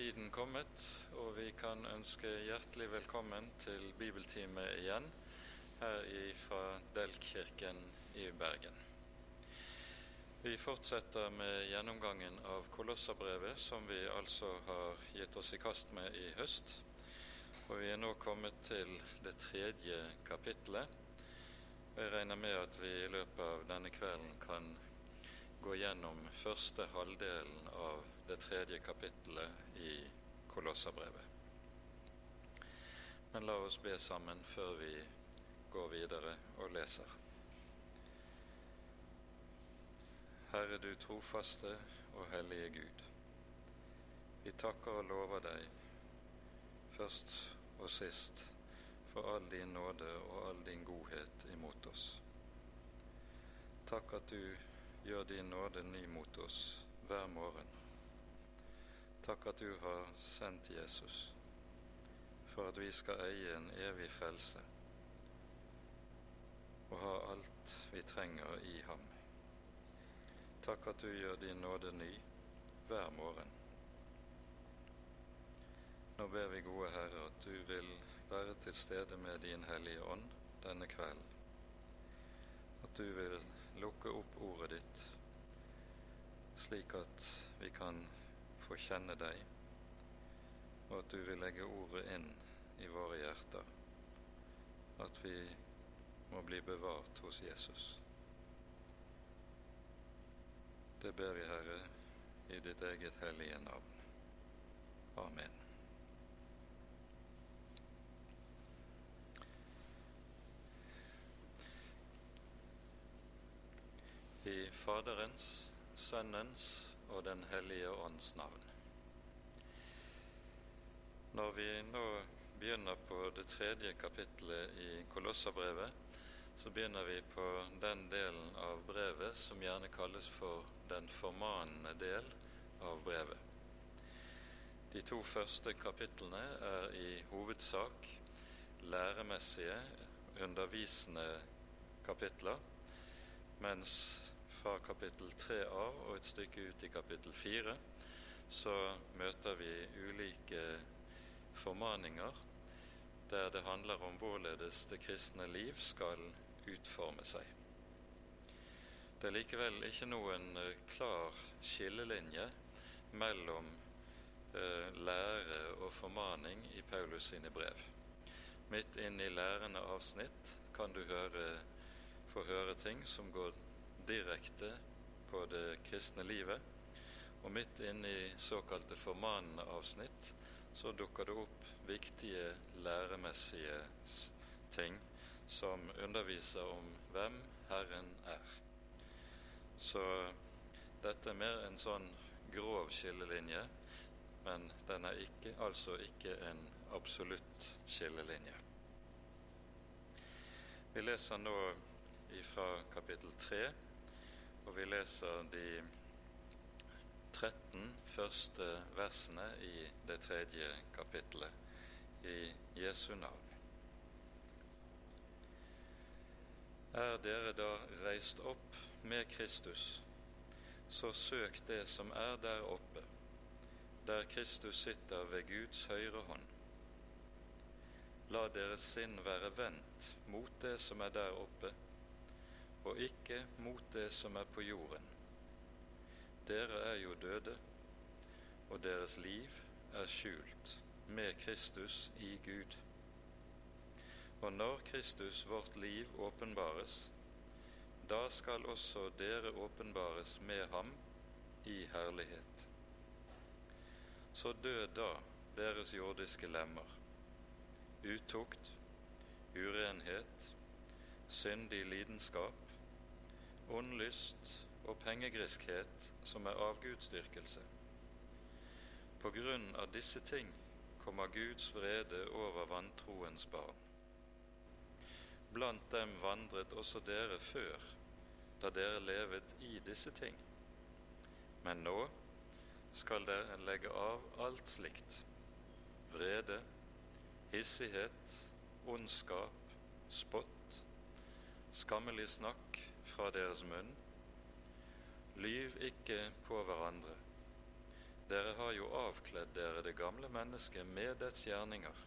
tiden kommet, og vi kan ønske hjertelig velkommen til bibeltime igjen her fra Delkirken i Bergen. Vi fortsetter med gjennomgangen av Kolosserbrevet, som vi altså har gitt oss i kast med i høst. Og vi er nå kommet til det tredje kapitlet. Jeg regner med at vi i løpet av denne kvelden kan gå gjennom første halvdelen av det tredje kapittelet i Kolosserbrevet. Men la oss be sammen før vi går videre og leser. Herre du trofaste og hellige Gud. Vi takker og lover deg først og sist for all din nåde og all din godhet imot oss. Takk at du gjør din nåde ny mot oss hver morgen. Takk at du har sendt Jesus for at vi skal eie en evig frelse og ha alt vi trenger i ham. Takk at du gjør din nåde ny hver morgen. Nå ber vi, gode Herre, at du vil være til stede med din Hellige Ånd denne kvelden. At du vil lukke opp ordet ditt, slik at vi kan få kjenne deg, og at du vil legge ordet inn i våre hjerter, at vi må bli bevart hos Jesus. Det ber vi, Herre, i ditt eget hellige navn. Amen. I Faderens, Sønnens og Den hellige ånds navn. Når vi nå begynner på det tredje kapittelet i Kolosserbrevet, så begynner vi på den delen av brevet som gjerne kalles for den formanende del av brevet. De to første kapitlene er i hovedsak læremessige, undervisende kapitler, mens fra kapittel 3a og et stykke ut i kapittel 4 så møter vi ulike formaninger der det handler om hvorledes det kristne liv skal utforme seg. Det er likevel ikke noen eh, klar skillelinje mellom eh, lære og formaning i Paulus sine brev. Midt inn i lærende avsnitt kan du høre, få høre ting som går direkte på det kristne livet. Og midt inne i såkalte formanende avsnitt så dukker det opp viktige læremessige ting som underviser om hvem Herren er. Så dette er mer en sånn grov skillelinje, men den er ikke, altså ikke en absolutt skillelinje. Vi leser nå fra kapittel 3 og vi leser de 13 første versene i det tredje kapittelet i Jesu navn. Er dere da reist opp med Kristus, så søk det som er der oppe, der Kristus sitter ved Guds høyre hånd. La deres sinn være vendt mot det som er der oppe, og ikke mot det som er på jorden. Dere er jo døde, og deres liv er skjult med Kristus i Gud. Og når Kristus, vårt liv, åpenbares, da skal også dere åpenbares med ham i herlighet. Så død da deres jordiske lemmer, utukt, urenhet, syndig lidenskap, ond lyst og pengegriskhet som er avgudsdyrkelse. På grunn av disse ting kommer Guds vrede over vantroens barn. Blant dem vandret også dere før, da dere levet i disse ting. Men nå skal dere legge av alt slikt vrede, hissighet, ondskap, spott, skammelig snakk fra deres munn. Lyv ikke på hverandre, dere har jo avkledd dere det gamle mennesket med dets gjerninger,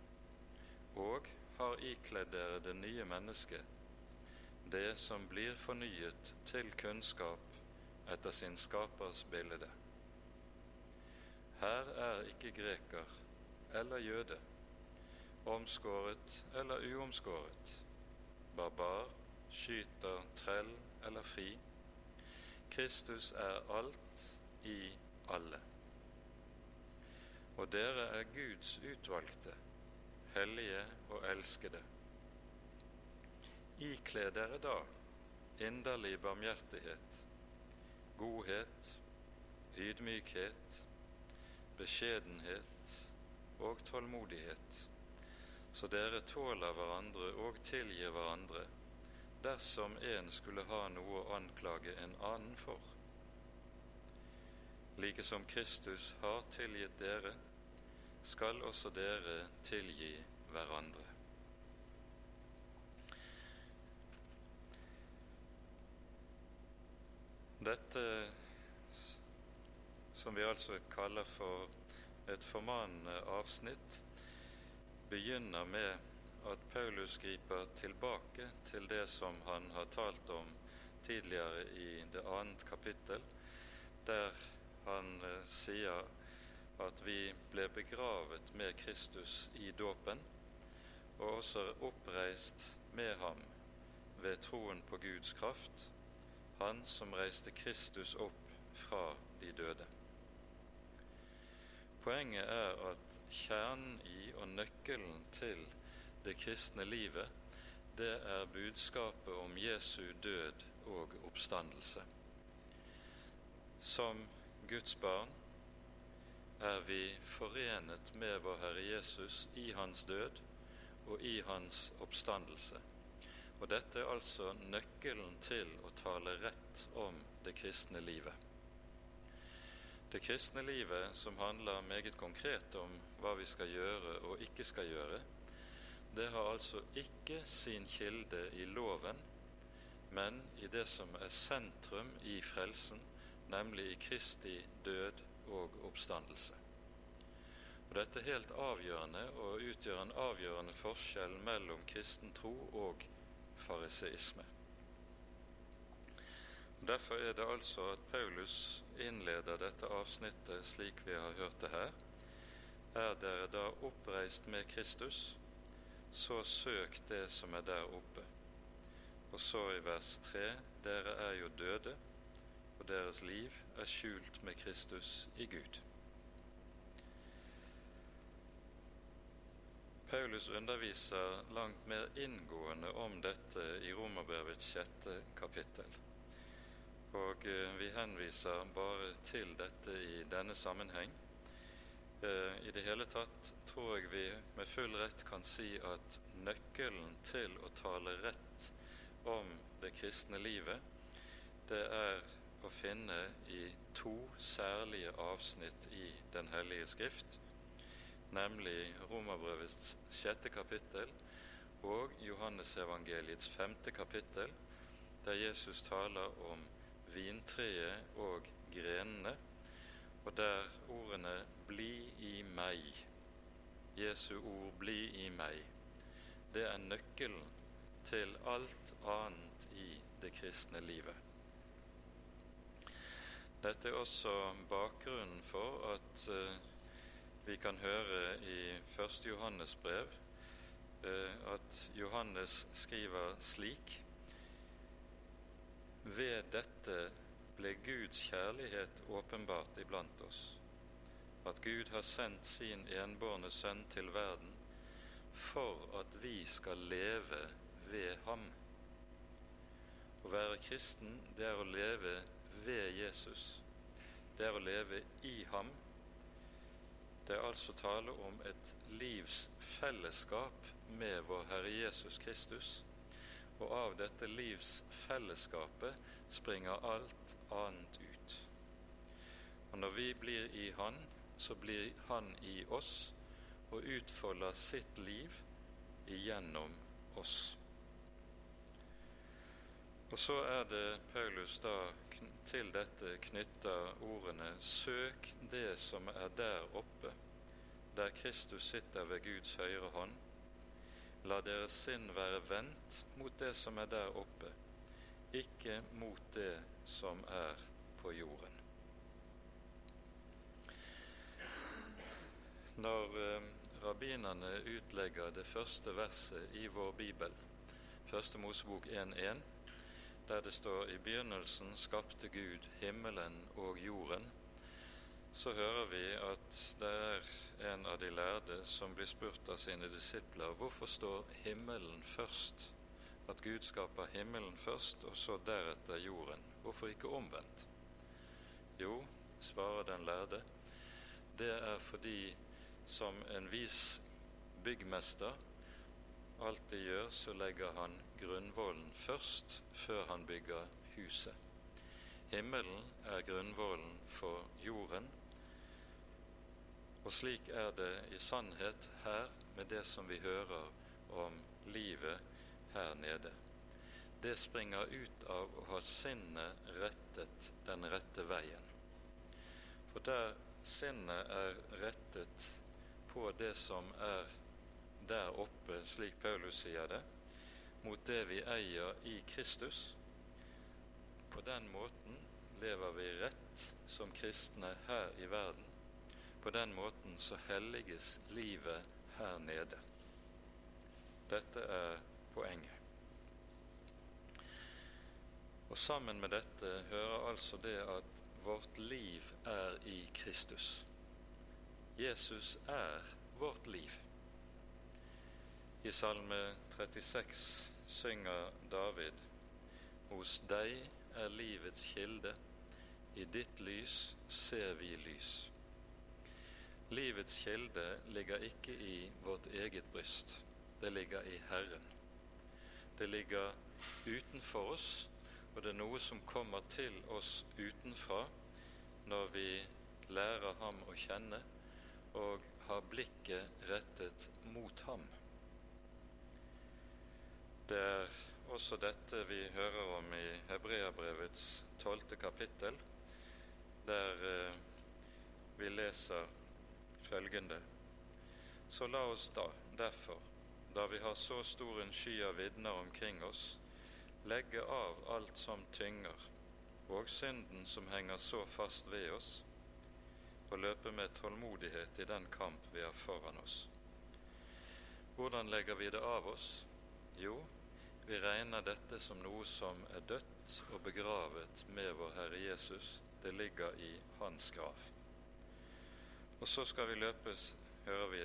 og har ikledd dere det nye mennesket, det som blir fornyet til kunnskap etter sin skapers bilde. Her er ikke greker eller jøde, omskåret eller uomskåret, barbar, skyter, trell eller fri. Kristus er alt i alle. Og dere er Guds utvalgte, hellige og elskede. Ikle dere da inderlig barmhjertighet, godhet, ydmykhet, beskjedenhet og tålmodighet, så dere tåler hverandre og tilgir hverandre dersom en skulle ha noe å anklage en annen for. Like som Kristus har tilgitt dere, skal også dere tilgi hverandre. Dette som vi altså kaller for et formanende avsnitt, begynner med at Paulus griper tilbake til det som han har talt om tidligere i det annet kapittel, der han eh, sier at vi ble begravet med Kristus i dåpen, og også oppreist med ham ved troen på Guds kraft, han som reiste Kristus opp fra de døde. Poenget er at kjernen i og nøkkelen til det kristne livet, det er budskapet om Jesu død og oppstandelse. Som Guds barn er vi forenet med vår Herre Jesus i hans død og i hans oppstandelse. Og dette er altså nøkkelen til å tale rett om det kristne livet. Det kristne livet, som handler meget konkret om hva vi skal gjøre og ikke skal gjøre, det har altså ikke sin kilde i loven, men i det som er sentrum i frelsen, nemlig i Kristi død og oppstandelse. Og Dette er helt avgjørende og utgjør en avgjørende forskjell mellom kristen tro og fariseisme. Derfor er det altså at Paulus innleder dette avsnittet slik vi har hørt det her. Er dere da oppreist med Kristus, så søk det som er der oppe. Og så i vers 3.: Dere er jo døde, og deres liv er skjult med Kristus i Gud. Paulus underviser langt mer inngående om dette i Romerbrevets sjette kapittel. Og eh, vi henviser bare til dette i denne sammenheng. Eh, I det hele tatt tror jeg vi med full rett kan si at nøkkelen til å tale rett om det kristne livet, det er å finne i to særlige avsnitt i Den hellige skrift, nemlig Romerbrevets sjette kapittel og Johannesevangeliets femte kapittel, der Jesus taler om vintreet og grenene, og der ordene meg', Jesu ord 'bli i meg', det er nøkkelen til alt annet i det kristne livet. Dette er også bakgrunnen for at uh, vi kan høre i 1. Johannes brev uh, at Johannes skriver slik ved dette ble Guds kjærlighet åpenbart iblant oss, at Gud har sendt sin enbårne sønn til verden for at vi skal leve ved ham. Å være kristen, det er å leve ved Jesus. Det er å leve i ham. Det er altså tale om et livs fellesskap med vår Herre Jesus Kristus og av dette livsfellesskapet springer alt annet ut. Og når vi blir i Han, så blir Han i oss og utfolder sitt liv igjennom oss. Og så er det Paulus da til dette knytter ordene 'søk det som er der oppe', der Kristus sitter ved Guds høyre hånd. La deres sinn være vendt mot det som er der oppe, ikke mot det som er på jorden. Når eh, rabbinerne utlegger det første verset i vår bibel, Første Mosebok 1.1, der det står i begynnelsen skapte Gud himmelen og jorden, så hører vi at det er en av de lærde som blir spurt av sine disipler hvorfor står himmelen først? At Gud skaper himmelen først, og så deretter jorden. Hvorfor ikke omvendt? Jo, svarer den lærde, det er fordi som en vis byggmester alltid gjør, så legger han grunnvollen først før han bygger huset. Himmelen er grunnvollen for jorden, og slik er det i sannhet her med det som vi hører om livet her nede. Det springer ut av å ha sinnet rettet den rette veien. For der sinnet er rettet på det som er der oppe, slik Paulus sier det, mot det vi eier i Kristus. På den måten lever vi rett som kristne her i verden. På den måten så helliges livet her nede. Dette er poenget. Og sammen med dette hører altså det at vårt liv er i Kristus. Jesus er vårt liv. I Salme 36 synger David Hos deg er livets kilde, i ditt lys ser vi lys. Livets kilde ligger ikke i vårt eget bryst, det ligger i Herren. Det ligger utenfor oss, og det er noe som kommer til oss utenfra når vi lærer ham å kjenne og har blikket rettet mot ham. Det er også dette vi hører om i Hebreabrevets tolvte kapittel, der eh, vi leser følgende Så la oss da derfor, da vi har så stor en sky av vitner omkring oss, legge av alt som tynger, og synden som henger så fast ved oss, og løpe med tålmodighet i den kamp vi har foran oss. Hvordan legger vi det av oss? Jo, vi regner dette som noe som er dødt og begravet med vår Herre Jesus. Det ligger i hans grav. Og så skal vi løpes, hører vi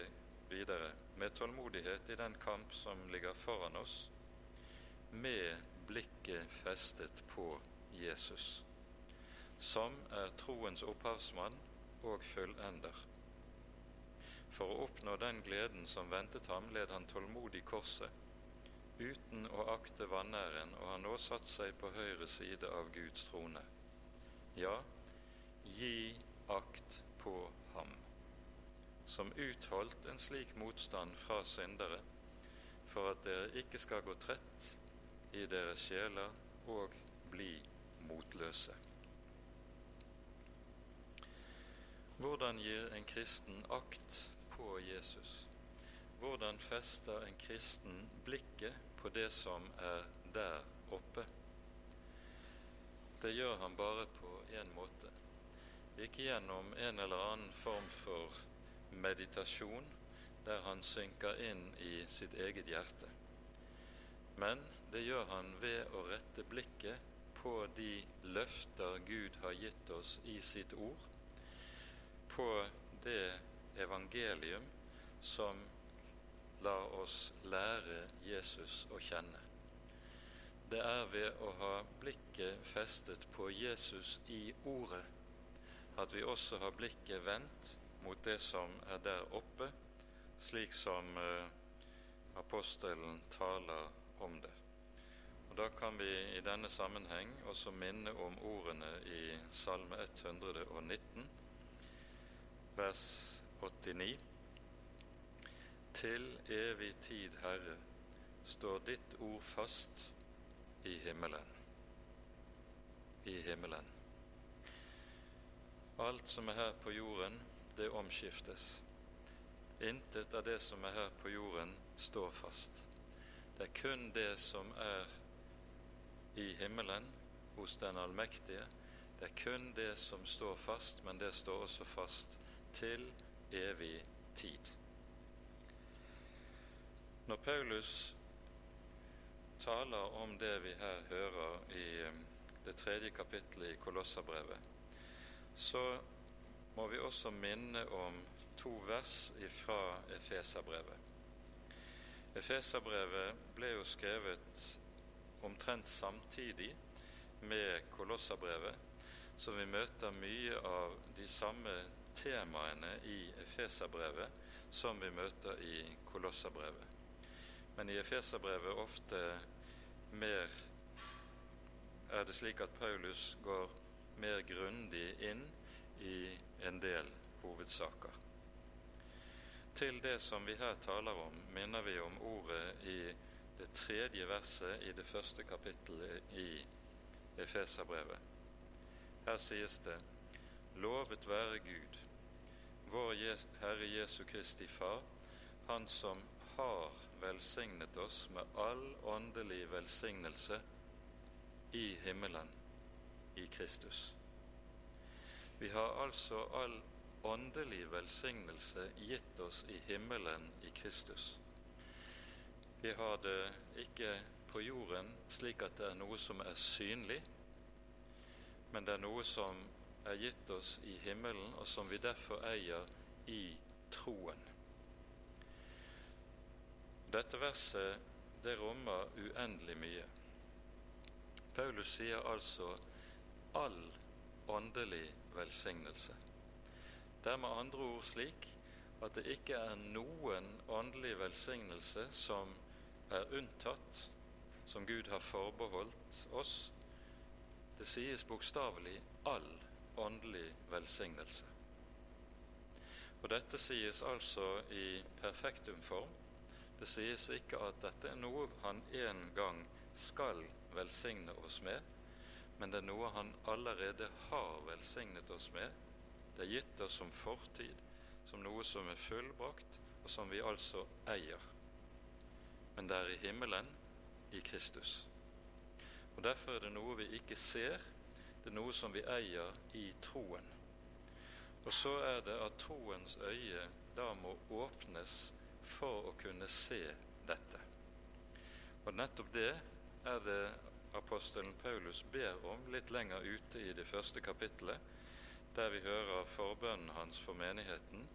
videre, med tålmodighet i den kamp som ligger foran oss, med blikket festet på Jesus, som er troens opphavsmann og fullender. For å oppnå den gleden som ventet ham, led han tålmodig korset, uten å akte vanæren, og har nå satt seg på høyre side av Guds trone. Ja, gi akt på ham, som utholdt en slik motstand fra syndere, for at dere ikke skal gå trett i deres sjeler og bli motløse. Hvordan gir en kristen akt på Jesus? Hvordan fester en kristen blikket på det som er der oppe? Det gjør han bare på én måte. Ikke gjennom en eller annen form for meditasjon der han synker inn i sitt eget hjerte. Men det gjør han ved å rette blikket på de løfter Gud har gitt oss i sitt ord, på det evangelium som lar oss lære Jesus å kjenne. Det er ved å ha blikket festet på Jesus i Ordet at vi også har blikket vendt mot det som er der oppe, slik som uh, apostelen taler om det. Og Da kan vi i denne sammenheng også minne om ordene i Salme 119 vers 89. Til evig tid, Herre, står ditt ord fast i himmelen. i himmelen. Alt som er her på jorden, det omskiftes. Intet av det som er her på jorden, står fast. Det er kun det som er i himmelen hos den allmektige. Det er kun det som står fast, men det står også fast til evig tid. Når Paulus taler om det vi her hører i eh, det tredje kapittelet i Kolossabrevet, så må vi også minne om to vers fra Efeserbrevet. Efeserbrevet ble jo skrevet omtrent samtidig med Kolossabrevet, så vi møter mye av de samme temaene i Efeserbrevet som vi møter i Kolossabrevet men i Efeserbrevet ofte mer er det slik at Paulus går mer grundig inn i en del hovedsaker. Til det som vi her taler om, minner vi om ordet i det tredje verset i det første kapittelet i Efeserbrevet. Her sies det:" Lovet være Gud, vår Herre Jesu Kristi Far, Han som har velsignet oss med all åndelig velsignelse i himmelen i Kristus. Vi har altså all åndelig velsignelse gitt oss i himmelen i Kristus. Vi har det ikke på jorden slik at det er noe som er synlig, men det er noe som er gitt oss i himmelen, og som vi derfor eier i troen. Dette verset det rommer uendelig mye. Paulus sier altså all åndelig velsignelse. Det er med andre ord slik at det ikke er noen åndelig velsignelse som er unntatt, som Gud har forbeholdt oss. Det sies bokstavelig all åndelig velsignelse. Og dette sies altså i perfektumform, det sies ikke at dette er noe han en gang skal velsigne oss med, men det er noe han allerede har velsignet oss med. Det er gitt oss som fortid, som noe som er fullbrakt, og som vi altså eier. Men det er i himmelen, i Kristus. Og Derfor er det noe vi ikke ser, det er noe som vi eier i troen. Og så er det at troens øye da må åpnes for å kunne se dette. Og nettopp det er det apostelen Paulus ber om litt lenger ute i det første kapittelet, der vi hører forbønnen hans for menigheten.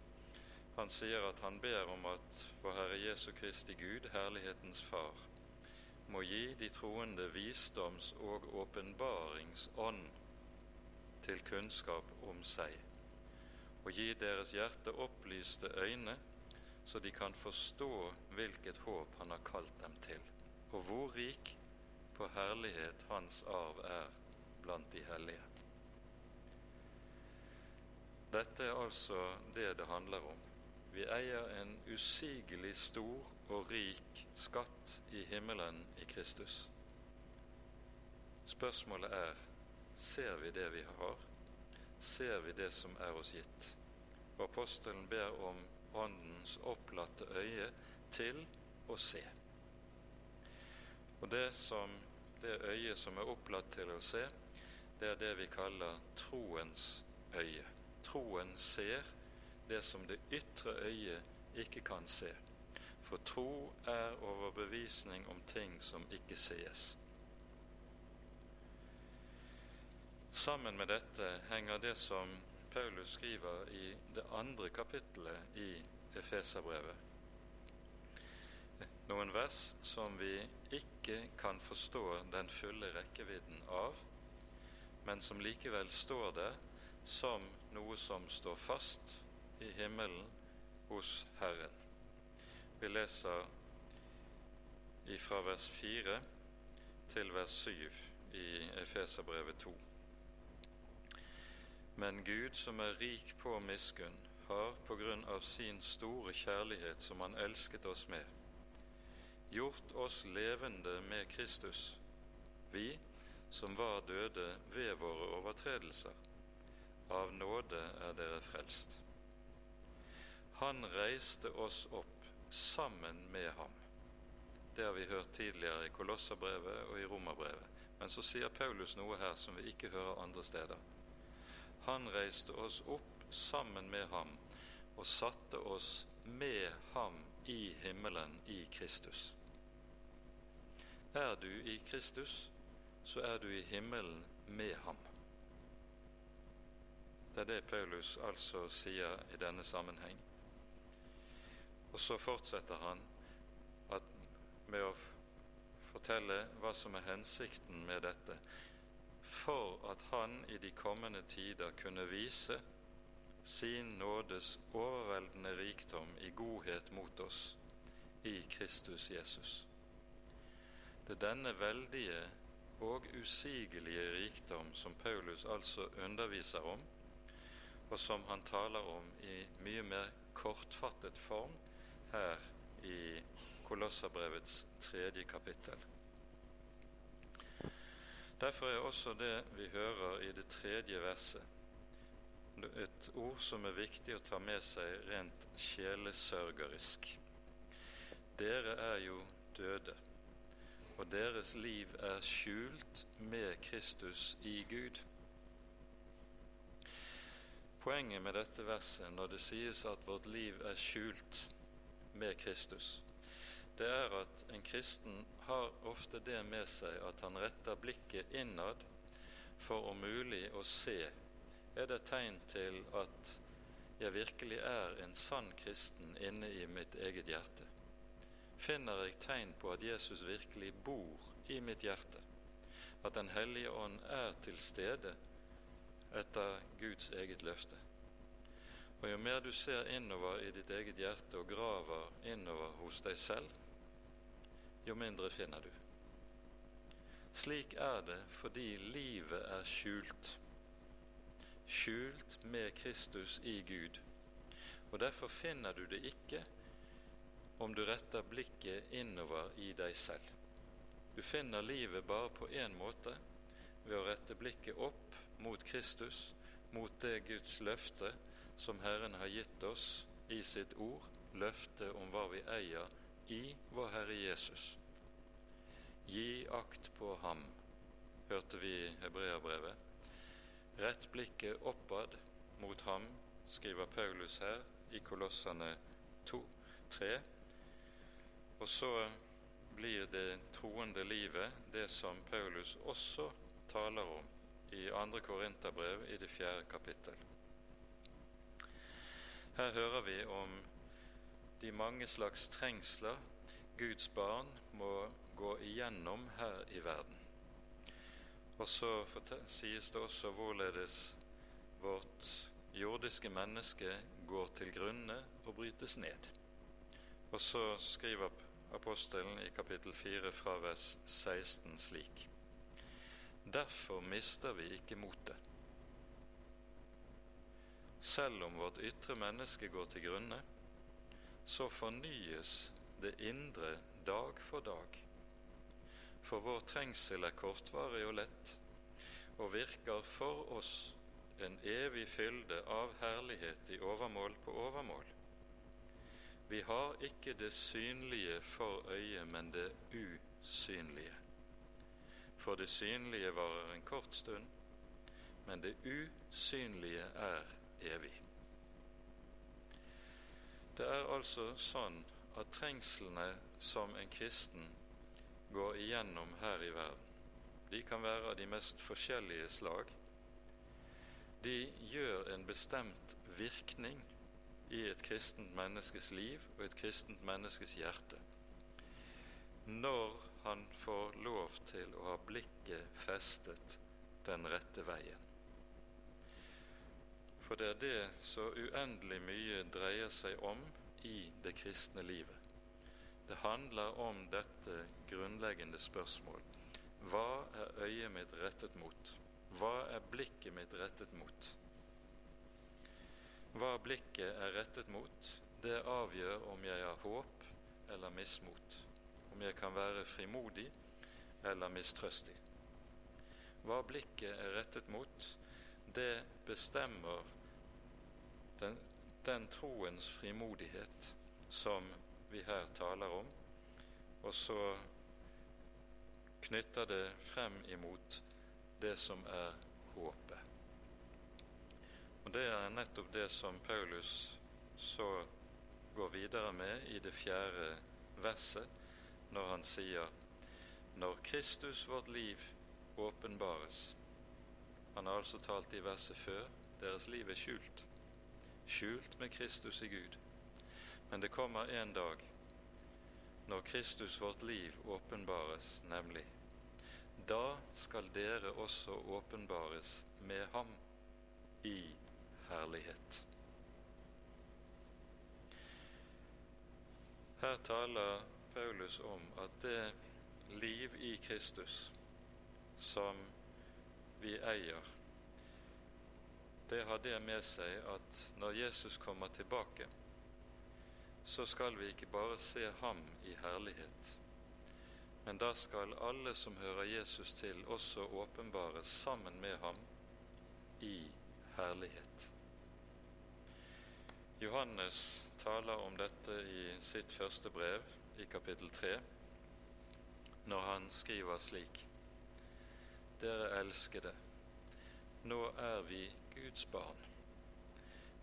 Han sier at han ber om at vår Herre Jesu Kristi Gud, herlighetens Far, må gi de troende visdoms- og åpenbaringsånd til kunnskap om seg, og gi deres hjerte opplyste øyne så de kan forstå hvilket håp han har kalt dem til, og hvor rik på herlighet hans arv er blant de hellige. Dette er altså det det handler om. Vi eier en usigelig stor og rik skatt i himmelen i Kristus. Spørsmålet er ser vi det vi har? Ser vi det som er oss gitt? Og apostelen ber om Åndens opplatte øye til å se. Og det, som, det øyet som er opplatt til å se, det er det vi kaller troens øye. Troen ser det som det ytre øyet ikke kan se. For tro er overbevisning om ting som ikke sees. Sammen med dette henger det som Paulus skriver i det andre kapittelet i Efeserbrevet. Noen vers som vi ikke kan forstå den fulle rekkevidden av, men som likevel står der som noe som står fast i himmelen hos Herren. Vi leser fra vers 4 til vers 7 i Efeserbrevet 2. Men Gud, som er rik på miskunn, har på grunn av sin store kjærlighet som Han elsket oss med, gjort oss levende med Kristus, vi som var døde ved våre overtredelser. Av nåde er dere frelst. Han reiste oss opp sammen med ham. Det har vi hørt tidligere i Kolosserbrevet og i Romerbrevet. Men så sier Paulus noe her som vi ikke hører andre steder. Han reiste oss opp sammen med ham og satte oss med ham i himmelen i Kristus. Er du i Kristus, så er du i himmelen med ham. Det er det Paulus altså sier i denne sammenheng. Og så fortsetter han med å fortelle hva som er hensikten med dette, for at han i de kommende tider kunne vise sin nådes overveldende rikdom i godhet mot oss i Kristus Jesus. Det er denne veldige og usigelige rikdom som Paulus altså underviser om, og som han taler om i mye mer kortfattet form her i Kolosserbrevets tredje kapittel. Derfor er også det vi hører i det tredje verset, et ord som er viktig å ta med seg rent sjelesørgerisk. Dere er jo døde, og deres liv er skjult med Kristus i Gud. Poenget med dette verset, når det sies at vårt liv er skjult med Kristus, det er at en kristen har ofte det med seg at han retter blikket innad for om mulig å se er det tegn til at jeg virkelig er en sann kristen inne i mitt eget hjerte. Finner jeg tegn på at Jesus virkelig bor i mitt hjerte, at Den hellige ånd er til stede etter Guds eget løfte. Og jo mer du ser innover i ditt eget hjerte og graver innover hos deg selv, jo mindre finner du. Slik er det fordi livet er skjult. Skjult med Kristus i Gud. Og derfor finner du det ikke om du retter blikket innover i deg selv. Du finner livet bare på én måte, ved å rette blikket opp mot Kristus, mot det Guds løfte som Herren har gitt oss i sitt ord, løftet om hva vi eier i vår Herre Jesus. Gi akt på ham, hørte vi i Hebreabrevet. Rett blikket oppad mot ham, skriver Paulus her i Kolossene 2, 3. Og så blir det troende livet det som Paulus også taler om i 2. Korinterbrev i det fjerde kapittel. Her hører vi om de mange slags trengsler Guds barn må gå igjennom her i verden. Og så sies det også hvorledes vårt jordiske menneske går til grunne og brytes ned. Og så skriver apostelen i kapittel 4 fra vers 16 slik.: Derfor mister vi ikke motet. Selv om vårt ytre menneske går til grunne, så fornyes det indre dag for dag. For vår trengsel er kortvarig og lett, og virker for oss en evig fylde av herlighet i overmål på overmål. Vi har ikke det synlige for øyet, men det usynlige. For det synlige varer en kort stund, men det usynlige er evig. Det er altså sånn at trengslene som en kristen går igjennom her i verden, de kan være av de mest forskjellige slag. De gjør en bestemt virkning i et kristent menneskes liv og et kristent menneskes hjerte når han får lov til å ha blikket festet den rette veien. For det er det så uendelig mye dreier seg om i det kristne livet. Det handler om dette grunnleggende spørsmål. Hva er øyet mitt rettet mot? Hva er blikket mitt rettet mot? Hva blikket er rettet mot, det avgjør om jeg har håp eller mismot, om jeg kan være frimodig eller mistrøstig. hva blikket er rettet mot, det bestemmer den, den troens frimodighet som vi her taler om, og så knytter det frem imot det som er håpet. Og Det er nettopp det som Paulus så går videre med i det fjerde verset, når han sier når Kristus vårt liv åpenbares. Han har altså talt i verset før deres liv er skjult, skjult med Kristus i Gud. Men det kommer en dag når Kristus vårt liv åpenbares, nemlig. Da skal dere også åpenbares med ham i herlighet. Her taler Paulus om at det liv i Kristus som vi eier, det har det med seg at når Jesus kommer tilbake, så skal vi ikke bare se ham i herlighet, men da skal alle som hører Jesus til, også åpenbares sammen med ham i herlighet. Johannes taler om dette i sitt første brev, i kapittel 3, når han skriver slik Dere elskede, nå er vi Guds barn,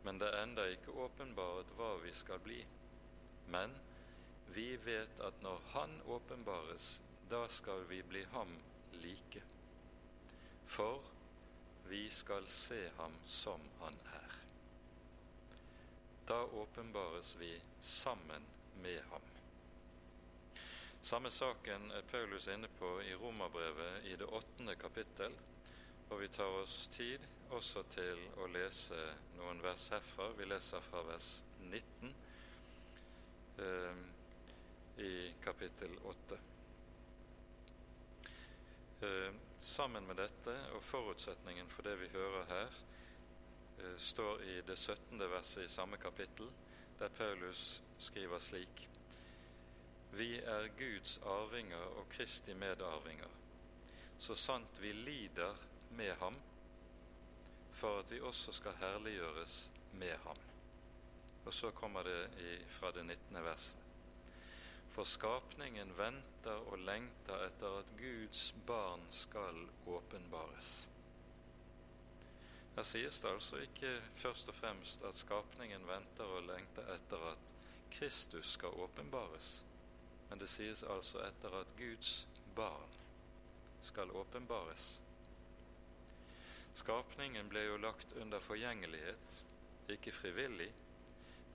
men det er enda ikke åpenbart hva vi skal bli. Men vi vet at når Han åpenbares, da skal vi bli ham like. For vi skal se ham som han er da åpenbares vi sammen med ham. Samme saken er Paulus inne på i Romerbrevet i det åttende kapittel, og vi tar oss tid også til å lese noen vers herfra. Vi leser fra vers 19 eh, i kapittel 8. Eh, sammen med dette og forutsetningen for det vi hører her, Eh, står i det 17. verset i samme kapittel, der Paulus skriver slik Vi er Guds arvinger og Kristi medarvinger, så sant vi lider med ham, for at vi også skal herliggjøres med ham. Og så kommer det i, fra det 19. verset. For skapningen venter og lengter etter at Guds barn skal åpenbares. Her sies det altså ikke først og fremst at skapningen venter og lengter etter at Kristus skal åpenbares, men det sies altså etter at Guds barn skal åpenbares. Skapningen ble jo lagt under forgjengelighet, ikke frivillig,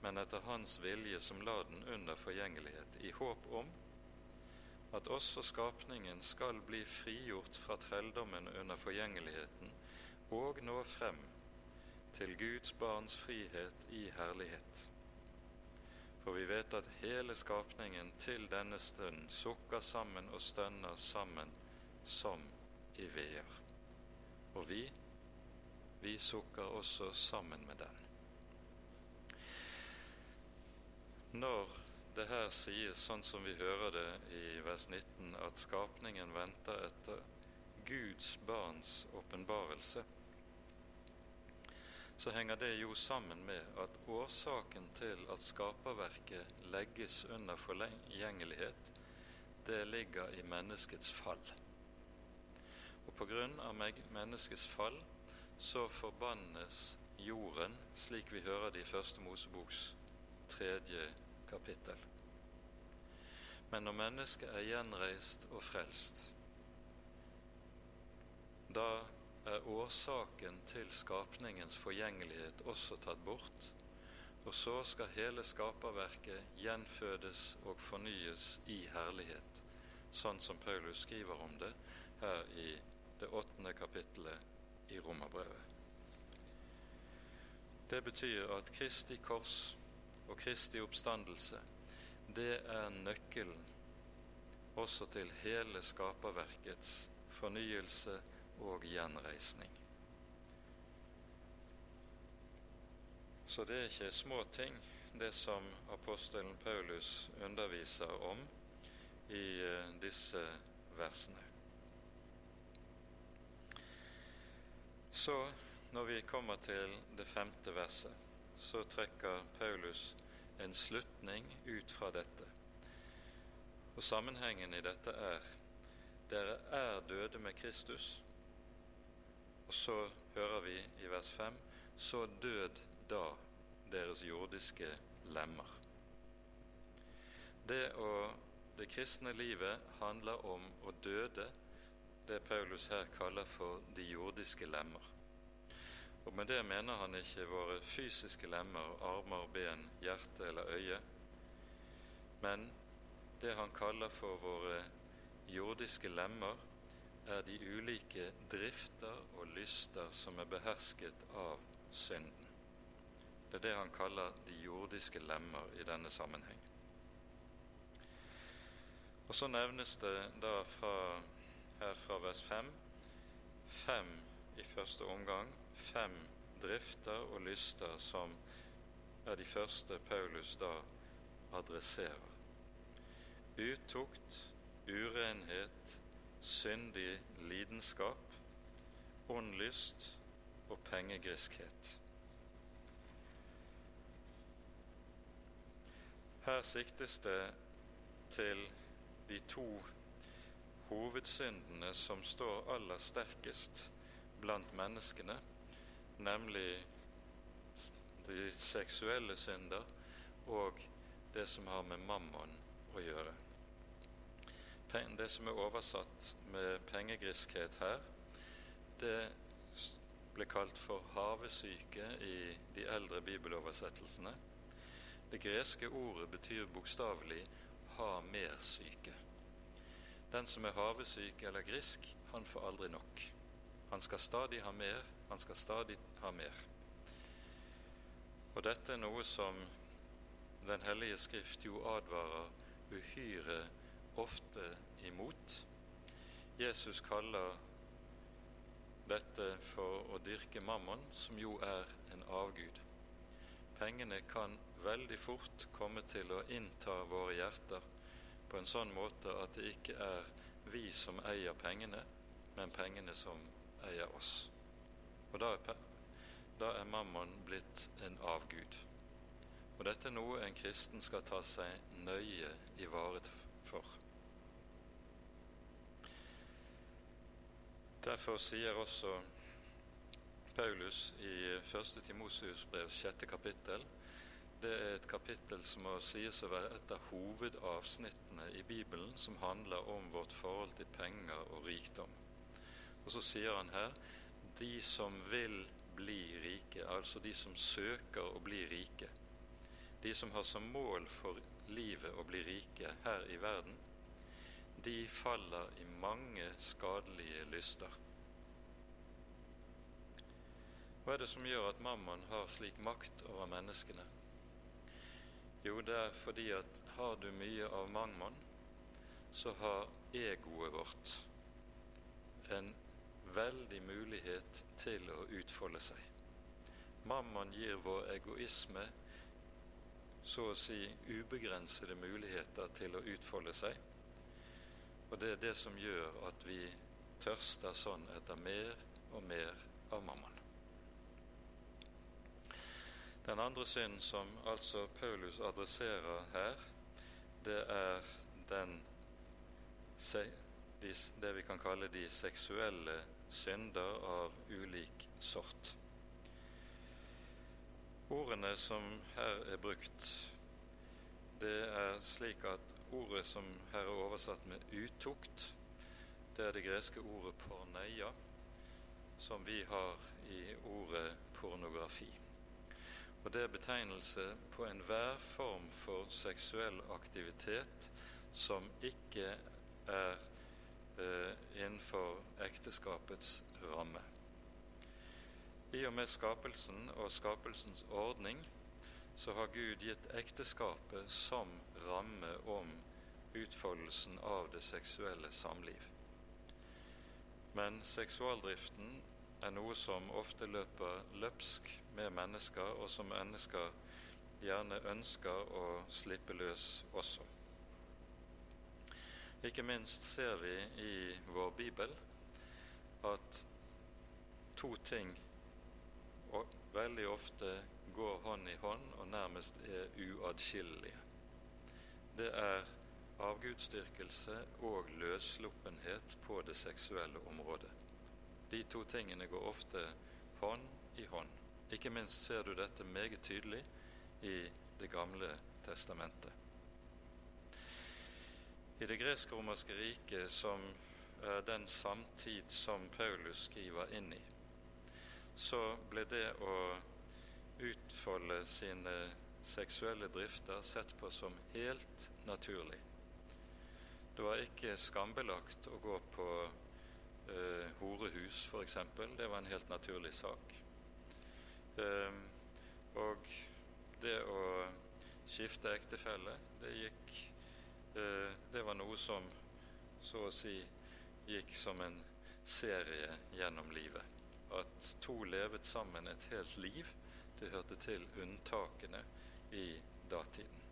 men etter Hans vilje som la den under forgjengelighet, i håp om at også skapningen skal bli frigjort fra trelldommen under forgjengeligheten og nå frem til Guds barns frihet i herlighet. For vi vet at hele skapningen til denne stund sukker sammen og stønner sammen som i veer. Og vi, vi sukker også sammen med den. Når det her sies sånn som vi hører det i vers 19, at skapningen venter etter Guds barns åpenbarelse, så henger det jo sammen med at årsaken til at skaperverket legges under forgjengelighet, det ligger i menneskets fall. Og på grunn av menneskets fall så forbannes jorden, slik vi hører det i Første Moseboks tredje kapittel. Men når mennesket er gjenreist og frelst, da er årsaken til skapningens forgjengelighet også tatt bort, og så skal hele skaperverket gjenfødes og fornyes i herlighet, sånn som Paulus skriver om det her i det åttende kapittelet i Romerbrevet. Det betyr at Kristi kors og Kristi oppstandelse, det er nøkkelen også til hele skaperverkets fornyelse og gjenreisning. Så det er ikke små ting, det som apostelen Paulus underviser om i eh, disse versene. Så, når vi kommer til det femte verset, så trekker Paulus en slutning ut fra dette. Og Sammenhengen i dette er dere er døde med Kristus. Og så hører vi i vers 5 så død da deres jordiske lemmer. Det, å, det kristne livet handler om å døde det Paulus her kaller for de jordiske lemmer. Og Med det mener han ikke våre fysiske lemmer, armer, ben, hjerte eller øye, men det han kaller for våre jordiske lemmer, er de ulike drifter og lyster som er behersket av synden. Det er det han kaller de jordiske lemmer i denne sammenheng. Og så nevnes det da fra, her fra vers 5 fem i første omgang fem drifter og lyster som er de første Paulus da adresserer. Utukt, urenhet, syndig lidenskap, åndlyst og pengegriskhet. Her siktes det til de to hovedsyndene som står aller sterkest blant menneskene, nemlig de seksuelle synder og det som har med mammon å gjøre. Det som er oversatt med pengegriskhet her, det ble kalt for havesyke i de eldre bibeloversettelsene. Det greske ordet betyr bokstavelig 'ha mer syke'. Den som er havesyk eller grisk, han får aldri nok. Han skal stadig ha mer, han skal stadig ha mer. Og dette er noe som Den hellige skrift jo advarer uhyre ofte imot. Jesus kaller dette for å dyrke mammon, som jo er en avgud. Pengene kan veldig fort komme til å innta våre hjerter på en sånn måte at det ikke er vi som eier pengene, men pengene som eier oss. Og da er, da er mammon blitt en avgud. Og dette er noe en kristen skal ta seg nøye i vare for. Derfor sier også Paulus i 1. Timoseus brev 6. kapittel det er et kapittel som må sies å være et av hovedavsnittene i Bibelen som handler om vårt forhold til penger og rikdom. Og så sier han her de som vil bli rike, altså de som søker å bli rike, de som har som mål for livet å bli rike her i verden, de faller i mange skadelige lyster. Hva er det som gjør at mammon har slik makt over menneskene? Jo, det er fordi at har du mye av mammon, så har egoet vårt en veldig mulighet til å utfolde seg. Mammon gir vår egoisme så å si ubegrensede muligheter til å utfolde seg. Og det er det som gjør at vi tørster sånn etter mer og mer av mammon. Den andre synd som altså Paulus adresserer her, det er den det vi kan kalle de seksuelle synder av ulik sort. Ordene som her er brukt, det er slik at ordet som her er oversatt med utukt, det er det greske ordet porneia, som vi har i ordet pornografi. Og det er betegnelse på enhver form for seksuell aktivitet som ikke er eh, innenfor ekteskapets ramme. I og med skapelsen og skapelsens ordning så har Gud gitt ekteskapet som ramme om utfoldelsen av det seksuelle samliv. Men seksualdriften er noe som ofte løper løpsk med mennesker, og som mennesker gjerne ønsker å slippe løs også. Ikke minst ser vi i vår bibel at to ting veldig ofte går hånd i hånd og nærmest er uatskillelige. Det er avgudsdyrkelse og løssluppenhet på det seksuelle området. De to tingene går ofte hånd i hånd. Ikke minst ser du dette meget tydelig i Det gamle testamentet. I det gresk-romerske riket, som er den samtid som Paulus skriver inn i, så ble det å utfolde sine seksuelle drifter sett på som helt naturlig. Det var ikke skambelagt å gå på eh, horehus, f.eks. Det var en helt naturlig sak. Eh, og det å skifte ektefelle, det gikk eh, Det var noe som så å si gikk som en serie gjennom livet. At to levet sammen et helt liv, det hørte til unntakene i datiden.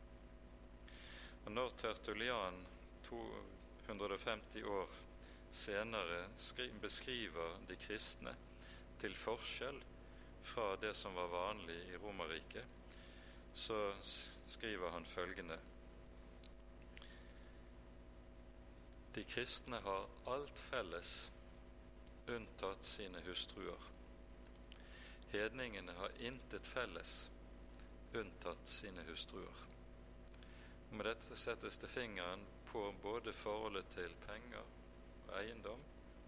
Og når Tertulian 250 år senere beskriver de kristne til forskjell fra det som var vanlig i Romerriket, så skriver han følgende De kristne har alt felles unntatt sine hustruer. Hedningene har intet felles unntatt sine hustruer. Med dette settes det fingeren på både forholdet til penger og eiendom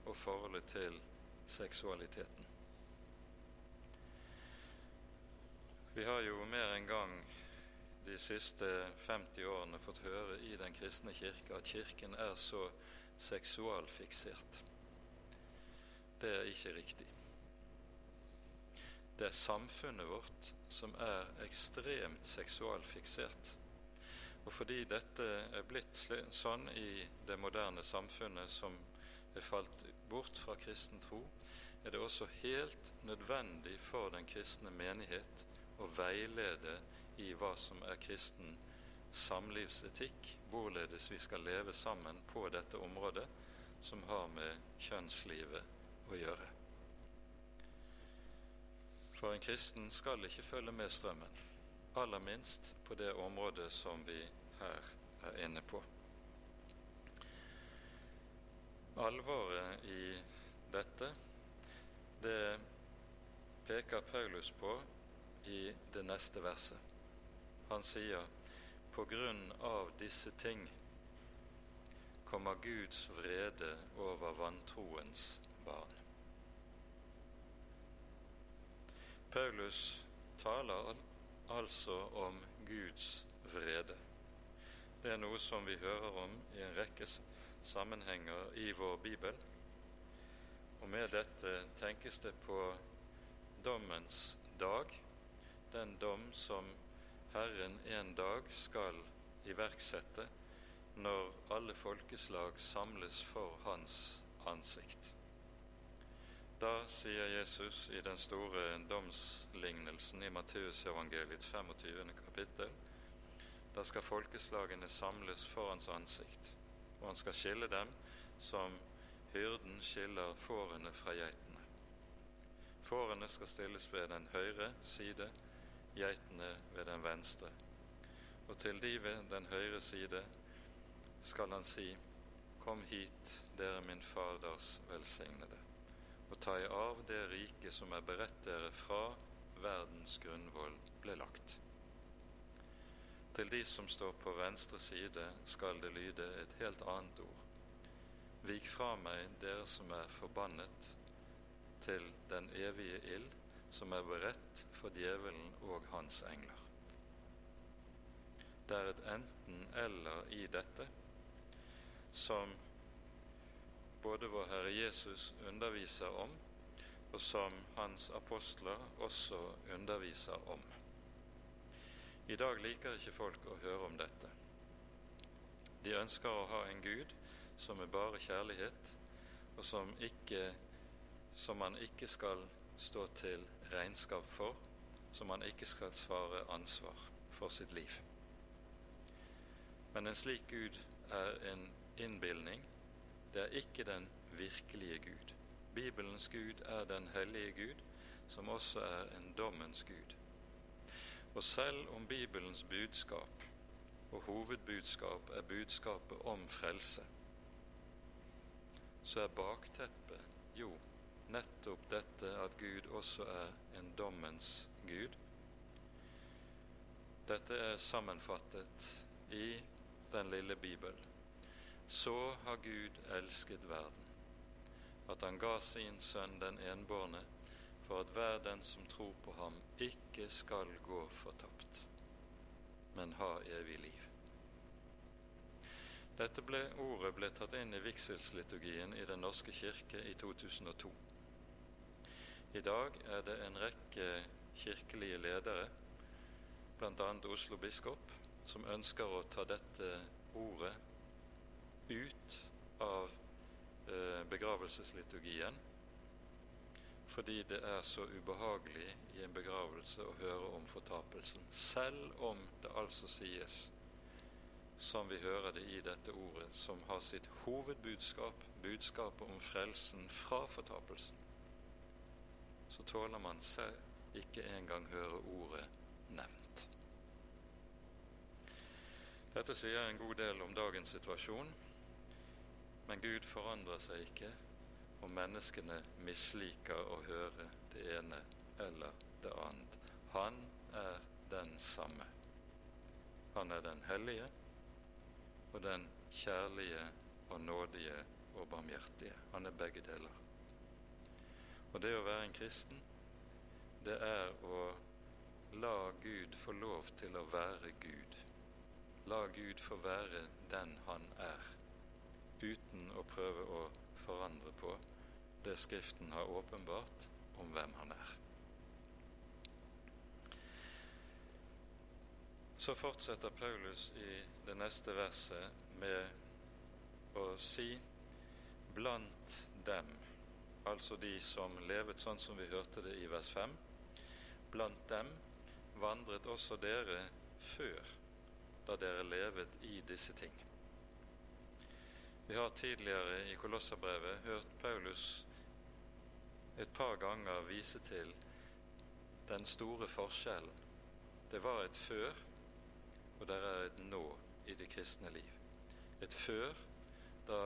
og forholdet til seksualiteten. Vi har jo mer enn gang de siste 50 årene fått høre i Den kristne kirke at Kirken er så seksualfiksert. Det er ikke riktig. Det er samfunnet vårt som er ekstremt seksualfiksert. Og fordi dette er blitt sånn i det moderne samfunnet som er falt bort fra kristen tro, er det også helt nødvendig for den kristne menighet å veilede i hva som er kristen samlivsetikk, hvorledes vi skal leve sammen på dette området som har med kjønnslivet å gjøre. For en kristen skal ikke følge med strømmen, aller minst på det området som vi her er inne på. Alvoret i dette, det peker Paulus på i det neste verset. Han sier på grunn av disse ting kommer Guds vrede over vantroens barn. Paulus taler altså om Guds vrede. Det er noe som vi hører om i en rekke sammenhenger i vår bibel. Og med dette tenkes det på dommens dag, den dom som Herren en dag skal iverksette når alle folkeslag samles for Hans ansikt. Da sier Jesus i den store domslignelsen i Matteusevangeliets 25. kapittel da skal folkeslagene samles for hans ansikt, og han skal skille dem som hyrden skiller fårene fra geitene. Fårene skal stilles ved den høyre side, geitene ved den venstre. Og til de ved den høyre side skal han si, Kom hit, dere min Faders velsignede, og ta i arv det riket som er beredt dere fra verdens grunnvoll ble lagt. Til de som står på venstre side, skal det lyde et helt annet ord. Vik fra meg, dere som er forbannet, til den evige ild, som er beredt for djevelen og hans engler. Det er et enten-eller i dette som både vår Herre Jesus underviser om, og som hans apostler også underviser om. I dag liker ikke folk å høre om dette. De ønsker å ha en Gud som er bare kjærlighet, og som, ikke, som man ikke skal stå til regnskap for, som man ikke skal svare ansvar for sitt liv. Men en slik Gud er en innbilning. Det er ikke den virkelige Gud. Bibelens Gud er den hellige Gud, som også er en dommens Gud. Og selv om Bibelens budskap og hovedbudskap er budskapet om frelse, så er bakteppet jo nettopp dette at Gud også er en dommens Gud. Dette er sammenfattet i den lille Bibel. Så har Gud elsket verden, at han ga sin sønn den enbårne, for at hver den som tror på ham, ikke skal gå fortapt, men ha evig liv. Dette ble, ordet ble tatt inn i vigselsliturgien i Den norske kirke i 2002. I dag er det en rekke kirkelige ledere, bl.a. Oslo biskop, som ønsker å ta dette ordet ut av eh, begravelsesliturgien fordi det er så ubehagelig i en begravelse å høre om fortapelsen, selv om det altså sies, som vi hører det i dette ordet, som har sitt hovedbudskap, budskapet om frelsen fra fortapelsen, så tåler man seg ikke engang høre ordet nevnt. Dette sier en god del om dagens situasjon, men Gud forandrer seg ikke, og menneskene misliker å høre det ene eller det annet. Han er den samme. Han er den hellige og den kjærlige og nådige og barmhjertige. Han er begge deler. Og det å være en kristen, det er å la Gud få lov til å være Gud. La Gud få være den han er, uten å prøve å forandre på det Skriften har åpenbart om hvem han er. Så fortsetter Paulus i det neste verset med å si blant dem, altså de som levet sånn som vi hørte det i vers 5, blant dem vandret også dere før da dere levet i disse ting. Vi har tidligere i Kolosserbrevet hørt Paulus et par ganger vise til den store forskjellen. Det var et før, og det er et nå i det kristne liv. Et før da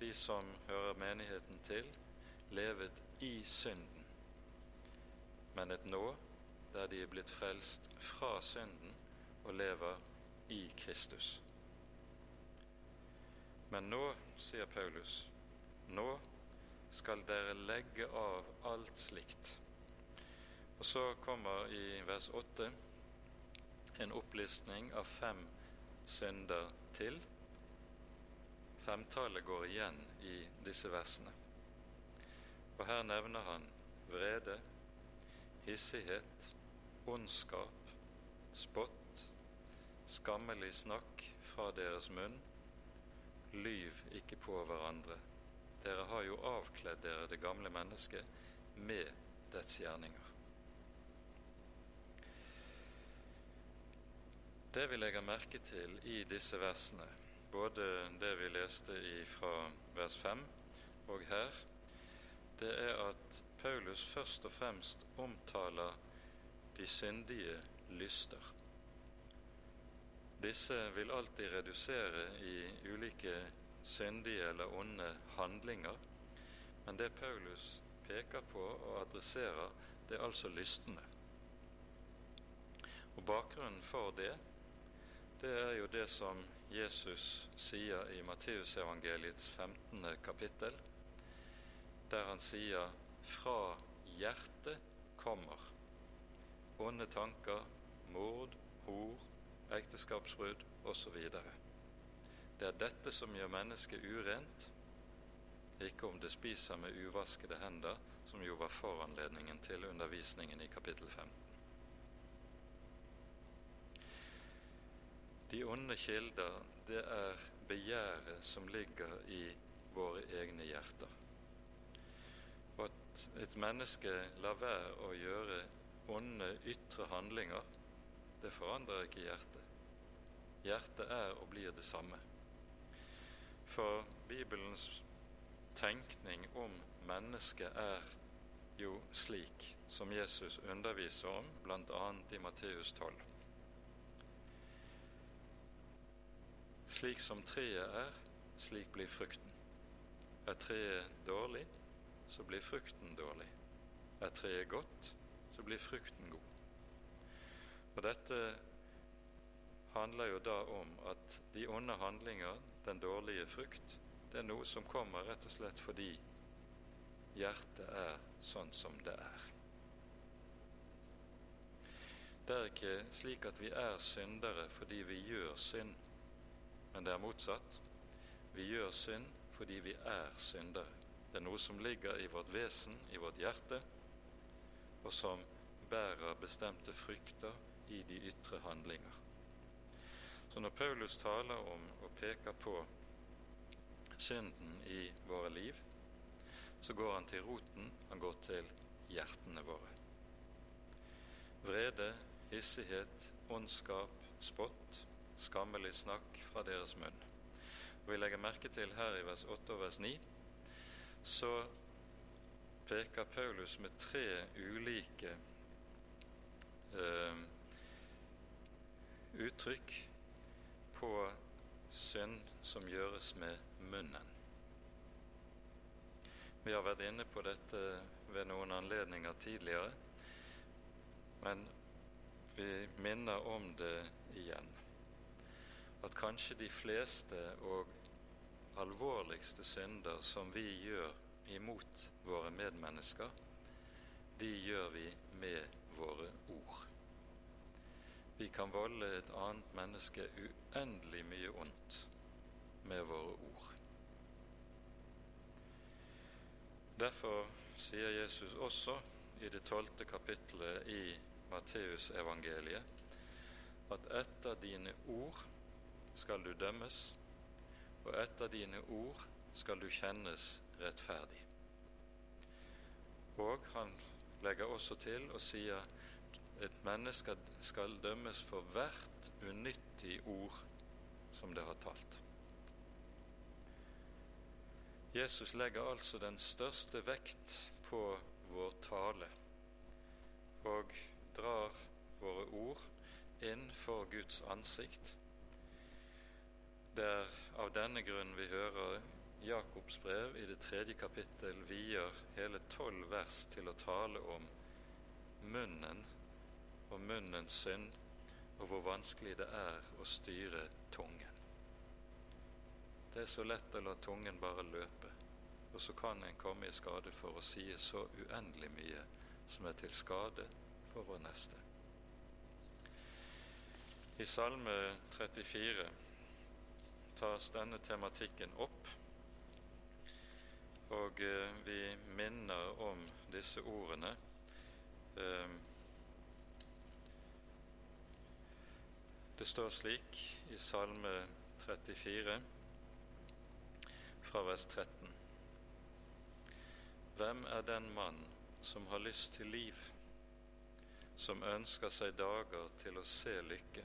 de som hører menigheten til, levet i synden, men et nå der de er blitt frelst fra synden og lever i Kristus. Men nå, sier Paulus, nå skal dere legge av alt slikt. Og så kommer i vers 8 en opplistning av fem synder til. Femtallet går igjen i disse versene. Og her nevner han vrede, hissighet, ondskap, spott, skammelig snakk fra deres munn, lyv ikke på hverandre. Dere har jo avkledd dere det gamle mennesket med dets gjerninger. Det vi legger merke til i disse versene, både det vi leste fra vers 5 og her, det er at Paulus først og fremst omtaler de syndige lyster. Disse vil alltid redusere i ulike syndige eller onde handlinger, men det Paulus peker på og adresserer, det er altså lystene. Og Bakgrunnen for det, det er jo det som Jesus sier i Matteusevangeliets 15. kapittel, der han sier 'fra hjertet kommer' onde tanker, mord, hor, ekteskapsbrudd osv. Det er dette som gjør mennesket urent, ikke om det spiser med uvaskede hender, som jo var foranledningen til undervisningen i kapittel 15. De onde kilder, det er begjæret som ligger i våre egne hjerter. Og at et menneske lar være å gjøre onde ytre handlinger, det forandrer ikke hjertet. Hjertet er og blir det samme. For Bibelens tenkning om mennesket er jo slik som Jesus underviser om, bl.a. i Matteus 12. Slik som treet er, slik blir frukten. Er treet dårlig, så blir frukten dårlig. Er treet godt, så blir frukten god. Og dette handler jo da om at de onde handlinger, den dårlige frukt, det er noe som kommer rett og slett fordi hjertet er sånn som det er. Det er ikke slik at vi er syndere fordi vi gjør synd, men det er motsatt. Vi gjør synd fordi vi er syndere. Det er noe som ligger i vårt vesen, i vårt hjerte, og som bærer bestemte frykter i de ytre handlinger. Så når Paulus taler om og peker på synden i våre liv, så går han til roten, han går til hjertene våre. Vrede, hissighet, ondskap, spott, skammelig snakk fra deres munn. Og Vi legger merke til her i vers 8 og vers 9 så peker Paulus med tre ulike eh, uttrykk på synd som gjøres med munnen. Vi har vært inne på dette ved noen anledninger tidligere, men vi minner om det igjen. At kanskje de fleste og alvorligste synder som vi gjør imot våre medmennesker, de gjør vi med våre ord. Vi kan volde et annet menneske uendelig mye ondt med våre ord. Derfor sier Jesus også i det tolvte kapittelet i Matteusevangeliet at etter dine ord skal du dømmes, og etter dine ord skal du kjennes rettferdig. Og han legger også til og sier et menneske skal dømmes for hvert unyttig ord som det har talt. Jesus legger altså den største vekt på vår tale og drar våre ord inn for Guds ansikt. Det er av denne grunn vi hører Jakobs brev i det tredje kapittel vier hele tolv vers til å tale om munnen og munnens synd, og hvor vanskelig det er å styre tungen. Det er så lett å la tungen bare løpe, og så kan en komme i skade for å si så uendelig mye som er til skade for vår neste. I Salme 34 tas denne tematikken opp, og eh, vi minner om disse ordene. Det står slik i Salme 34 fra vers 13. Hvem er den mann som har lyst til liv, som ønsker seg dager til å se lykke?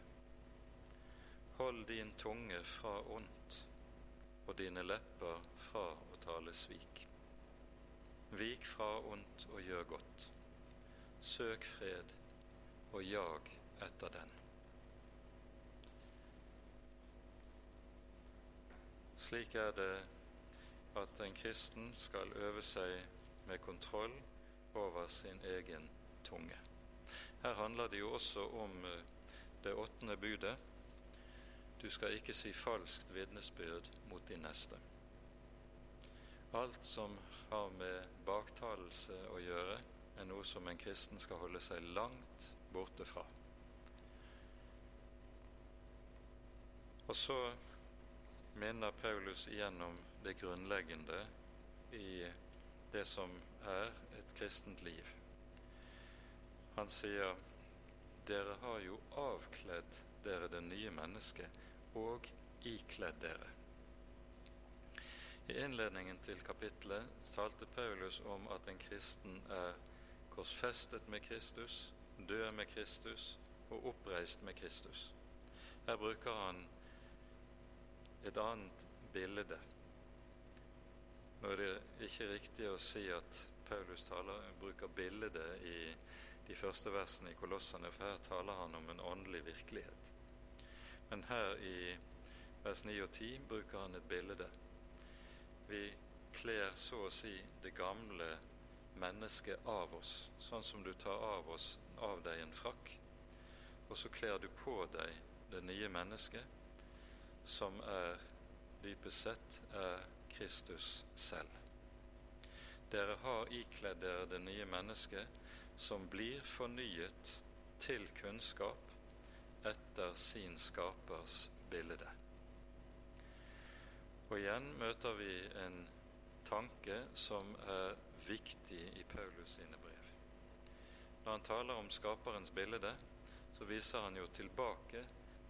Hold din tunge fra ondt og dine lepper fra å tale svik. Vik fra ondt og gjør godt. Søk fred og jag etter den. Slik er det at en kristen skal øve seg med kontroll over sin egen tunge. Her handler det jo også om eh, det åttende budet. Du skal ikke si falskt vitnesbyrd mot din neste. Alt som har med baktalelse å gjøre, er noe som en kristen skal holde seg langt borte fra. Og så minner Paulus igjennom det grunnleggende i det som er et kristent liv. Han sier dere har jo avkledd dere det nye mennesket og ikledd dere. I innledningen til kapittelet talte Paulus om at en kristen er korsfestet med Kristus, død med Kristus og oppreist med Kristus. Her bruker han et annet bilde. Nå er det ikke riktig å si at Paulus taler, bruker bilde i de første versene i Kolossene, for her taler han om en åndelig virkelighet. Men her i vers 9 og 10 bruker han et bilde. Vi kler så å si det gamle mennesket av oss, sånn som du tar av, oss, av deg en frakk, og så kler du på deg det nye mennesket, som er dypest sett er Kristus selv. Dere har ikledd dere det nye mennesket, som blir fornyet til kunnskap etter sin skapers bilde. Og igjen møter vi en tanke som er viktig i Paulus sine brev. Når han taler om skaperens bilde, så viser han jo tilbake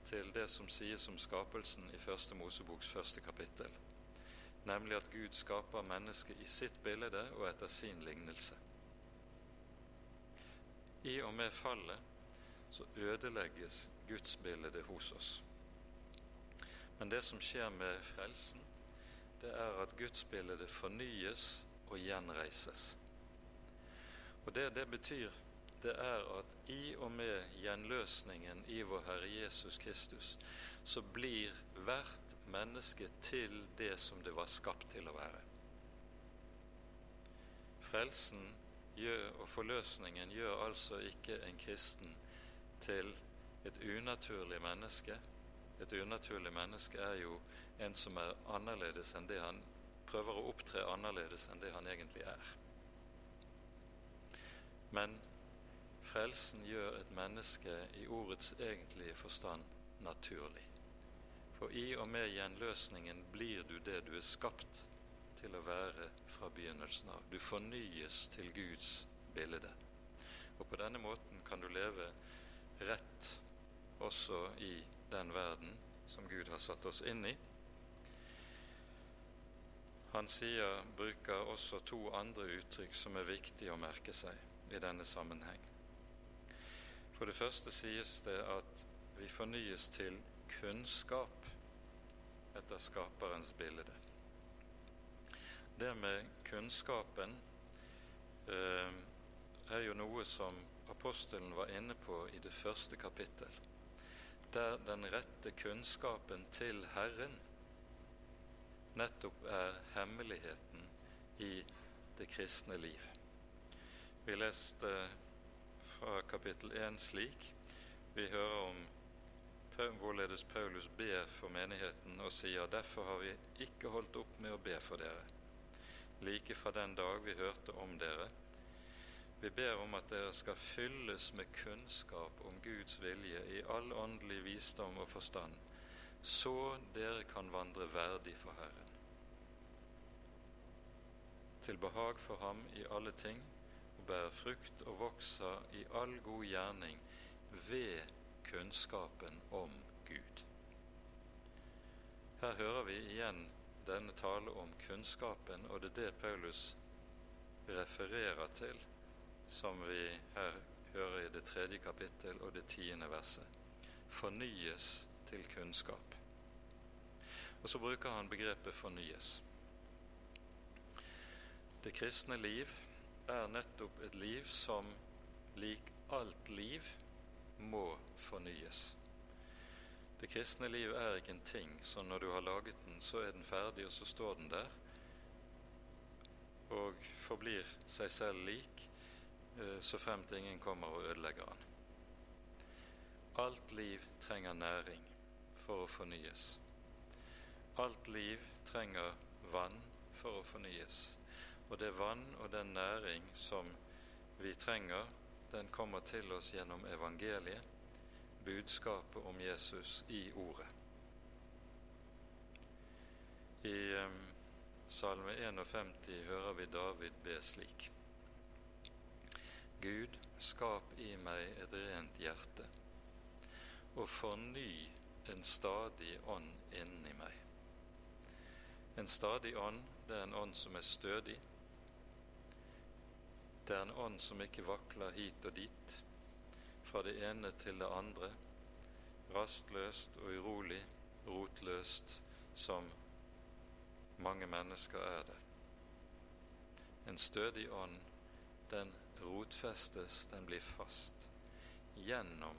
til det som sies om skapelsen i Første Moseboks første kapittel, nemlig at Gud skaper mennesket i sitt bilde og etter sin lignelse. I og med fallet så ødelegges gudsbildet hos oss. Men det som skjer med frelsen, det er at gudsbildet fornyes og gjenreises. Og det det betyr, det er at i og med gjenløsningen i vår Herre Jesus Kristus, så blir hvert menneske til det som det var skapt til å være. Frelsen gjør, og forløsningen gjør altså ikke en kristen til et unaturlig menneske. Et unaturlig menneske er jo en som er annerledes enn det han prøver å opptre annerledes enn det han egentlig er. Men Frelsen gjør et menneske i ordets egentlige forstand naturlig. For i og med gjenløsningen blir du det du er skapt til å være fra begynnelsen av. Du fornyes til Guds bilde. Og på denne måten kan du leve rett også i den verden som Gud har satt oss inn i. Han sier, bruker også to andre uttrykk som er viktige å merke seg i denne sammenheng. For det første sies det at vi fornyes til kunnskap etter skaperens bilde. Det med kunnskapen eh, er jo noe som apostelen var inne på i det første kapittel, der den rette kunnskapen til Herren nettopp er hemmeligheten i det kristne liv. Vi leste fra kapittel 1 slik. Vi hører om hvorledes Paulus ber for menigheten og sier derfor har vi ikke holdt opp med å be for dere, like fra den dag vi hørte om dere. Vi ber om at dere skal fylles med kunnskap om Guds vilje i all åndelig visdom og forstand, så dere kan vandre verdig for Herren. Til behag for Ham i alle ting, bærer frukt og vokser i all god gjerning ved kunnskapen om Gud. Her hører vi igjen denne tale om kunnskapen, og det er det Paulus refererer til, som vi her hører i det tredje kapittel og det tiende verset. Fornyes til kunnskap. Og så bruker han begrepet 'fornyes'. Det kristne liv er nettopp et liv som, lik alt liv, må fornyes. Det kristne liv er ikke en ting så når du har laget den, så er den ferdig, og så står den der og forblir seg selv lik eh, så fremt ingen kommer og ødelegger den. Alt liv trenger næring for å fornyes. Alt liv trenger vann for å fornyes. Og det vann og den næring som vi trenger, den kommer til oss gjennom evangeliet, budskapet om Jesus i Ordet. I Salme 51 hører vi David be slik. Gud, skap i meg et rent hjerte, og forny en stadig ånd inni meg. En stadig ånd, det er en ånd som er stødig, det er en ånd som ikke vakler hit og dit, fra det ene til det andre, rastløst og urolig, rotløst, som mange mennesker er det. en stødig ånd, den rotfestes, den blir fast gjennom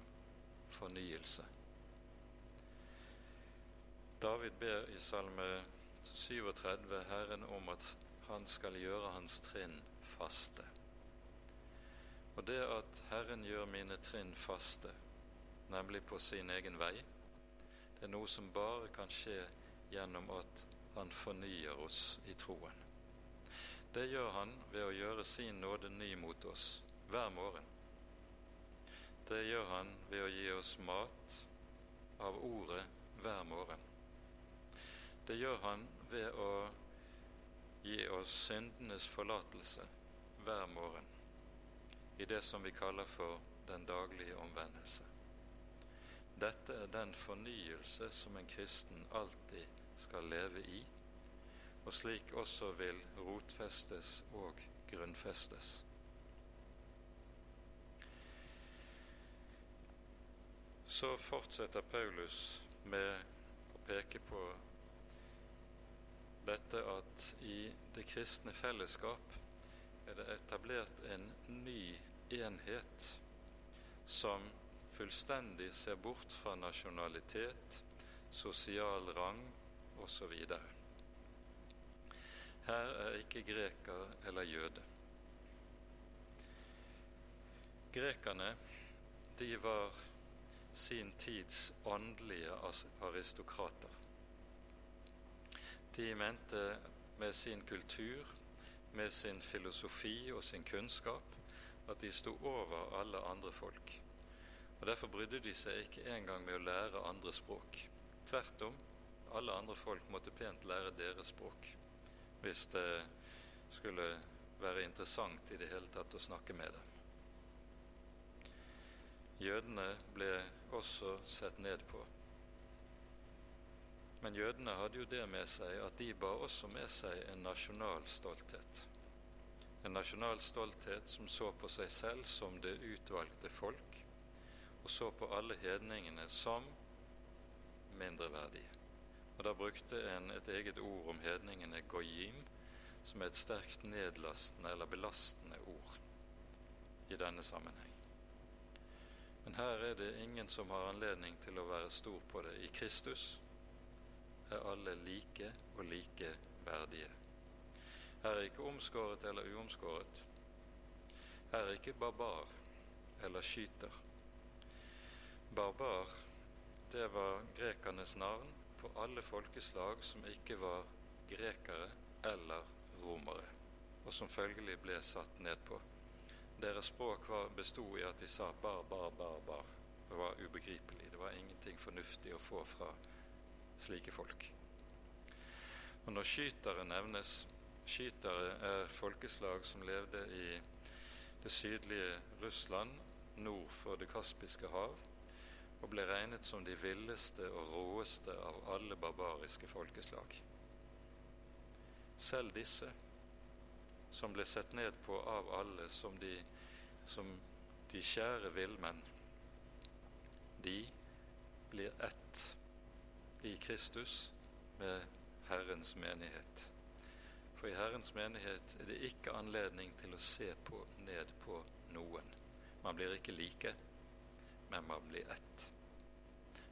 fornyelse. David ber i Salme 37 Herren om at han skal gjøre hans trinn faste. Og det at Herren gjør mine trinn faste, nemlig på sin egen vei, det er noe som bare kan skje gjennom at han fornyer oss i troen. Det gjør han ved å gjøre sin nåde ny mot oss hver morgen. Det gjør han ved å gi oss mat av ordet hver morgen. Det gjør han ved å gi oss syndenes forlatelse hver morgen i det som vi kaller for den daglige omvendelse. Dette er den fornyelse som en kristen alltid skal leve i, og slik også vil rotfestes og grunnfestes. Så fortsetter Paulus med å peke på dette at i det kristne fellesskap er det etablert en ny enhet som fullstendig ser bort fra nasjonalitet, sosial rang osv. Her er ikke greker eller jøde. Grekerne de var sin tids åndelige aristokrater. De mente med sin kultur, med sin filosofi og sin kunnskap at de sto over alle andre folk. Og Derfor brydde de seg ikke engang med å lære andre språk. Tvert om, alle andre folk måtte pent lære deres språk hvis det skulle være interessant i det hele tatt å snakke med dem. Jødene ble også sett ned på men jødene hadde jo det med seg at de bar også med seg en nasjonal stolthet. En nasjonal stolthet som så på seg selv som det utvalgte folk, og så på alle hedningene som mindreverdige. Og Da brukte en et eget ord om hedningene, goyim, som er et sterkt nedlastende eller belastende ord i denne sammenheng. Men her er det ingen som har anledning til å være stor på det. I Kristus er alle like og likeverdige. Her er ikke omskåret eller uomskåret. Her er ikke barbar eller skyter. Barbar, det var grekernes navn på alle folkeslag som ikke var grekere eller romere, og som følgelig ble satt ned på. Deres språk bestod i at de sa bar, bar, bar, bar. Det var ubegripelig. Det var ingenting fornuftig å få fra slike folk. Og når skytere nevnes Skytere er folkeslag som levde i det sydlige Russland nord for Det kaspiske hav, og ble regnet som de villeste og råeste av alle barbariske folkeslag. Selv disse, som ble sett ned på av alle som de, som de kjære villmenn, de blir ett i Kristus med Herrens menighet. For i Herrens menighet er det ikke anledning til å se på, ned på noen. Man blir ikke like, men man blir ett.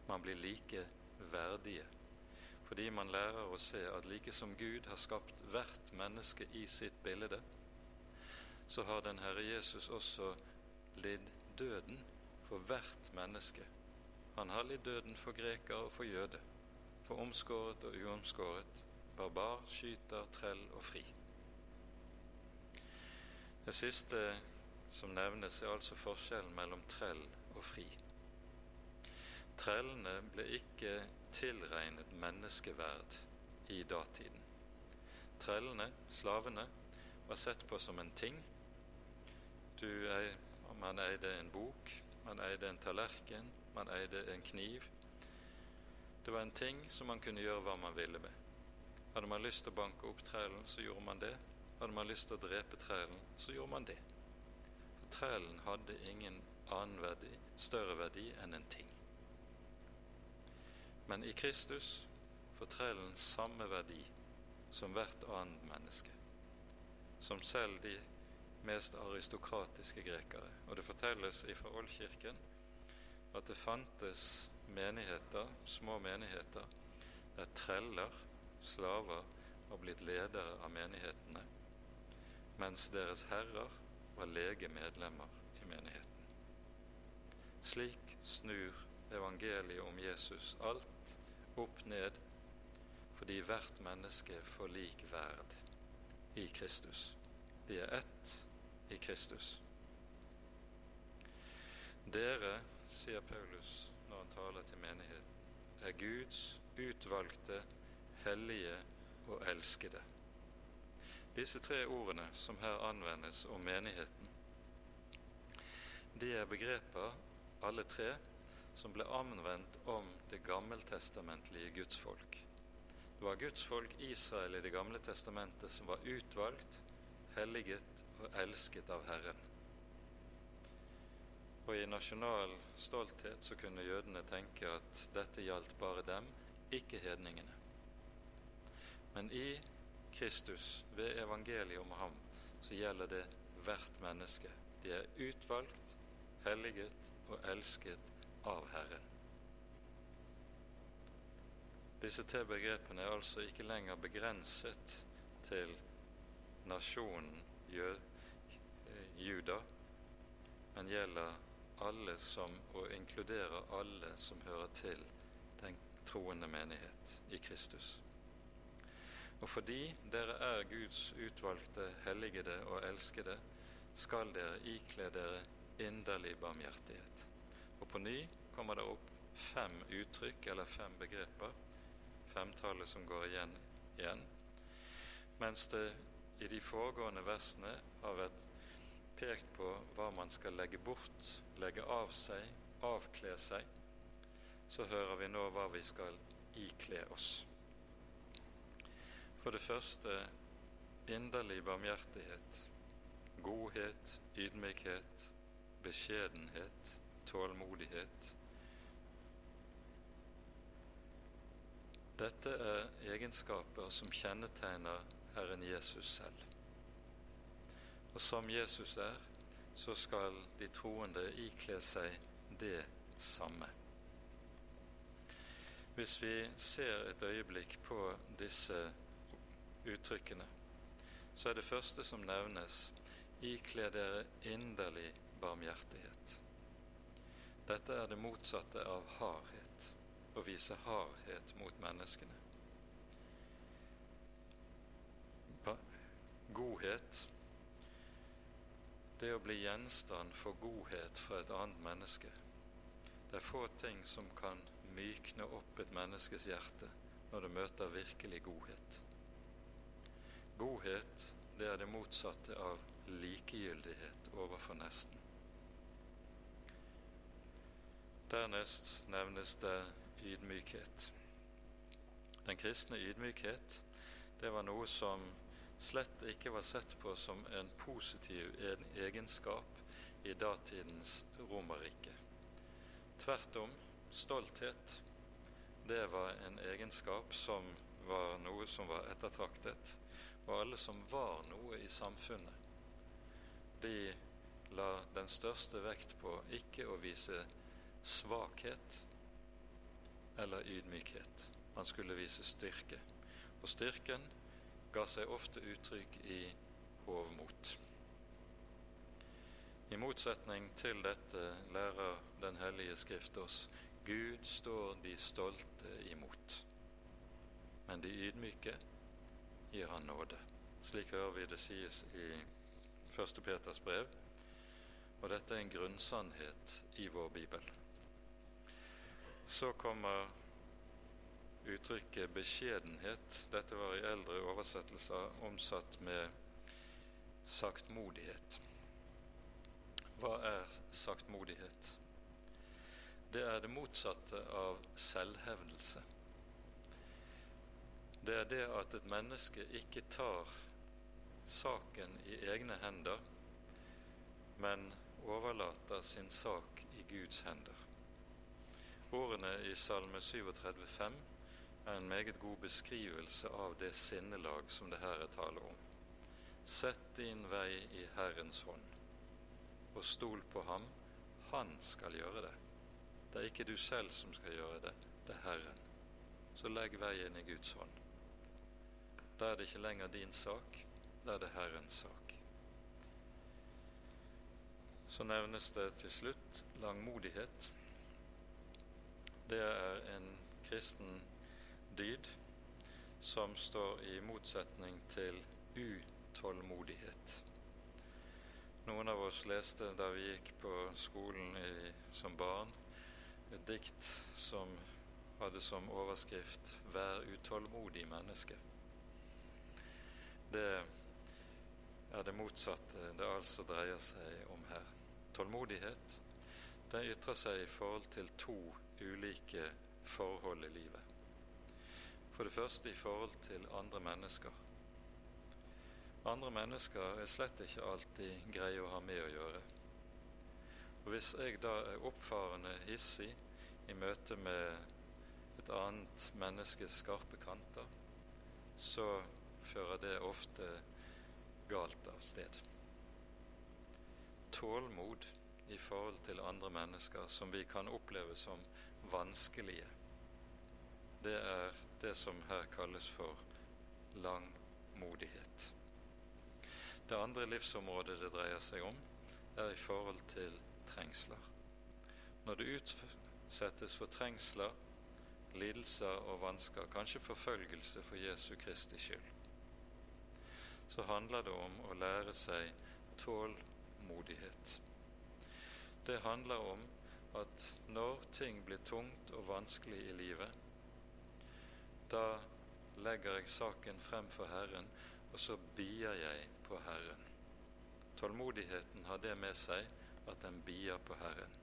Man blir like verdige. Fordi man lærer å se at like som Gud har skapt hvert menneske i sitt bilde, så har den Herre Jesus også lidd døden for hvert menneske. Han har lidd døden for greker og for jøde for omskåret og uomskåret, barbar, skyter, trell og fri. Det siste som nevnes, er altså forskjellen mellom trell og fri. Trellene ble ikke tilregnet menneskeverd i datiden. Trellene, slavene, var sett på som en ting. Du, man eide en bok, man eide en tallerken, man eide en kniv, det var en ting som man kunne gjøre hva man ville med. Hadde man lyst til å banke opp trælen, så gjorde man det. Hadde man lyst til å drepe trælen, så gjorde man det. For trælen hadde ingen annen verdi, større verdi enn en ting. Men i Kristus får trælen samme verdi som hvert annet menneske. som selv de mest aristokratiske grekere. Og det fortelles fra Oldkirken at det fantes menigheter, små menigheter, der treller, slaver, var blitt ledere av menighetene, mens deres herrer var legemedlemmer i menigheten. Slik snur evangeliet om Jesus alt opp ned fordi hvert menneske får lik verd i Kristus. De er ett i Kristus. Dere, sier Paulus han taler til menigheten, er Guds utvalgte, hellige og elskede. Disse tre ordene som her anvendes om menigheten, de er begreper, alle tre, som ble anvendt om det gammeltestamentlige gudsfolk. Det var gudsfolk Israel i Det gamle testamentet som var utvalgt, helliget og elsket av Herren. Og i nasjonal stolthet så kunne jødene tenke at dette gjaldt bare dem, ikke hedningene. Men i Kristus, ved evangeliet om ham, så gjelder det hvert menneske. De er utvalgt, helliget og elsket av Herren. Disse tre begrepene er altså ikke lenger begrenset til nasjonen Juda, men gjelder alle som, og inkluderer alle som hører til den troende menighet i Kristus. Og fordi dere er Guds utvalgte, helligede og elskede, skal dere ikle dere inderlig barmhjertighet. Og på ny kommer det opp fem uttrykk eller fem begreper femtallet som går igjen igjen, mens det i de foregående versene har vært pekt på hva man skal legge bort, legge av seg, avkle seg, så hører vi nå hva vi skal ikle oss. For det første inderlig barmhjertighet, godhet, ydmykhet, beskjedenhet, tålmodighet, Dette er egenskaper som kjennetegner Herren Jesus selv. Og som Jesus er, så skal de troende ikle seg det samme. Hvis vi ser et øyeblikk på disse uttrykkene, så er det første som nevnes ikle dere inderlig barmhjertighet. Dette er det motsatte av hardhet å vise hardhet mot menneskene. Godhet, det å bli gjenstand for godhet fra et annet menneske. Det er få ting som kan mykne opp et menneskes hjerte når det møter virkelig godhet. Godhet, det er det motsatte av likegyldighet overfor nesten. Dernest nevnes det ydmykhet. Den kristne ydmykhet, det var noe som slett ikke var sett på som en positiv egenskap i datidens Romerrike. Tvert om, stolthet, det var en egenskap som var noe som var ettertraktet. Og alle som var noe i samfunnet, de la den største vekt på ikke å vise svakhet, eller ydmykhet. Man skulle vise styrke. Og styrken ga seg ofte uttrykk i hovmot. I motsetning til dette lærer Den hellige Skrift oss Gud står de stolte imot, men de ydmyke gir han nåde. Slik hører vi det sies i 1. Peters brev, og dette er en grunnsannhet i vår bibel. Så kommer uttrykket beskjedenhet. Dette var i eldre oversettelser omsatt med saktmodighet. Hva er saktmodighet? Det er det motsatte av selvhevdelse. Det er det at et menneske ikke tar saken i egne hender, men overlater sin sak i Guds hender. Ordene i Salme 37,5 er en meget god beskrivelse av det sinnelag som det her er tale om. Sett din vei i Herrens hånd, og stol på ham. Han skal gjøre det. Det er ikke du selv som skal gjøre det, det er Herren. Så legg veien i Guds hånd. Da er det ikke lenger din sak, da er det Herrens sak. Så nevnes det til slutt langmodighet. Det er en kristen dyd som står i motsetning til utålmodighet. Noen av oss leste da vi gikk på skolen i, som barn, et dikt som hadde som overskrift 'Vær utålmodig menneske'. Det er det motsatte det altså dreier seg om her. Tålmodighet den ytrer seg i forhold til to ulike forhold i livet. For det første i forhold til andre mennesker. Andre mennesker er slett ikke alltid greie å ha med å gjøre. Og Hvis jeg da er oppfarende hissig i møte med et annet menneskes skarpe kanter, så fører det ofte galt av sted. Tålmod i forhold til andre mennesker som vi kan oppleve som vanskelige, det er det som her kalles for langmodighet. Det andre livsområdet det dreier seg om, er i forhold til trengsler. Når det utsettes for trengsler, lidelser og vansker, kanskje forfølgelse for Jesu Kristi skyld, så handler det om å lære seg tålmodighet. Det handler om at når ting blir tungt og vanskelig i livet, da legger jeg saken frem for Herren, og så bier jeg på Herren. Tålmodigheten har det med seg at den bier på Herren.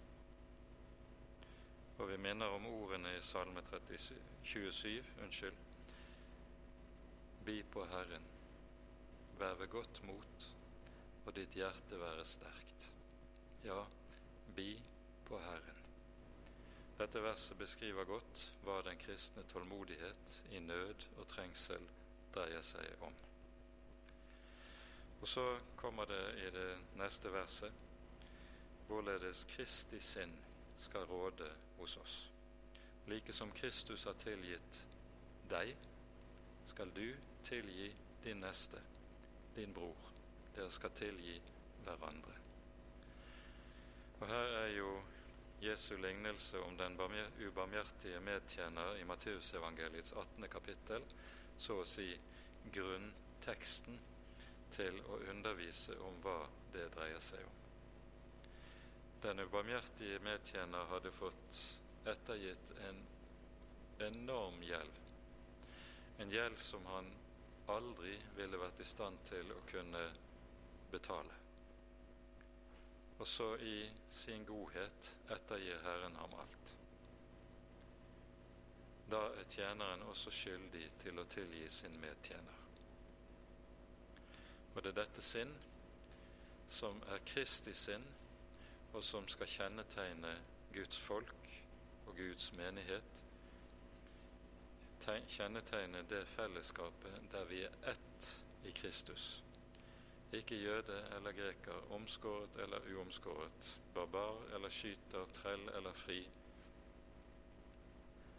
Og vi minner om ordene i Salme 37, 27, unnskyld. Bi på Herren, vær ved godt mot, og ditt hjerte være sterkt. Ja, bi på Herren. Dette verset beskriver godt hva den kristne tålmodighet i nød og trengsel dreier seg om. Og så kommer det i det neste verset hvorledes Kristi sinn skal råde hos oss. Like som Kristus har tilgitt deg, skal du tilgi din neste, din bror. Dere skal tilgi hverandre. Og her er jo Jesu lignelse om den ubarmhjertige medtjener i Matteusevangeliets 18. kapittel, så å si grunnteksten til å undervise om hva det dreier seg om. Den ubarmhjertige medtjener hadde fått ettergitt en enorm gjeld, en gjeld som han aldri ville vært i stand til å kunne betale og så i sin godhet ettergir Herren ham alt. Da er tjeneren også skyldig til å tilgi sin medtjener. Og det er dette sinn som er Kristi sinn, og som skal kjennetegne Guds folk og Guds menighet. Kjennetegne det fellesskapet der vi er ett i Kristus ikke jøde eller greker, omskåret eller uomskåret, barbar eller skyter, trell eller fri.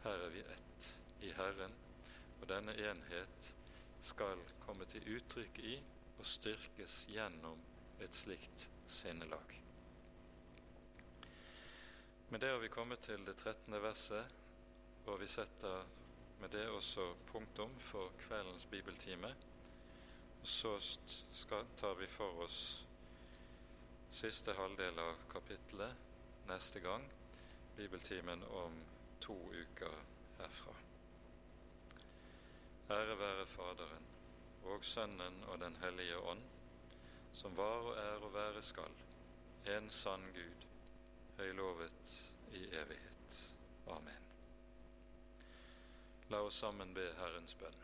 Her er vi ett i Herren, og denne enhet skal komme til uttrykk i og styrkes gjennom et slikt sinnelag. Med det har vi kommet til det 13. verset, og vi setter med det også punktum for kveldens bibeltime. Så skal, tar vi for oss siste halvdel av kapittelet neste gang, bibeltimen om to uker herfra. Ære være Faderen og Sønnen og Den hellige ånd, som var og er og være skal, en sann Gud, høylovet i evighet. Amen. La oss sammen be Herrens bønn.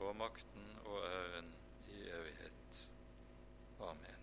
og makten og æren i evighet. Amen.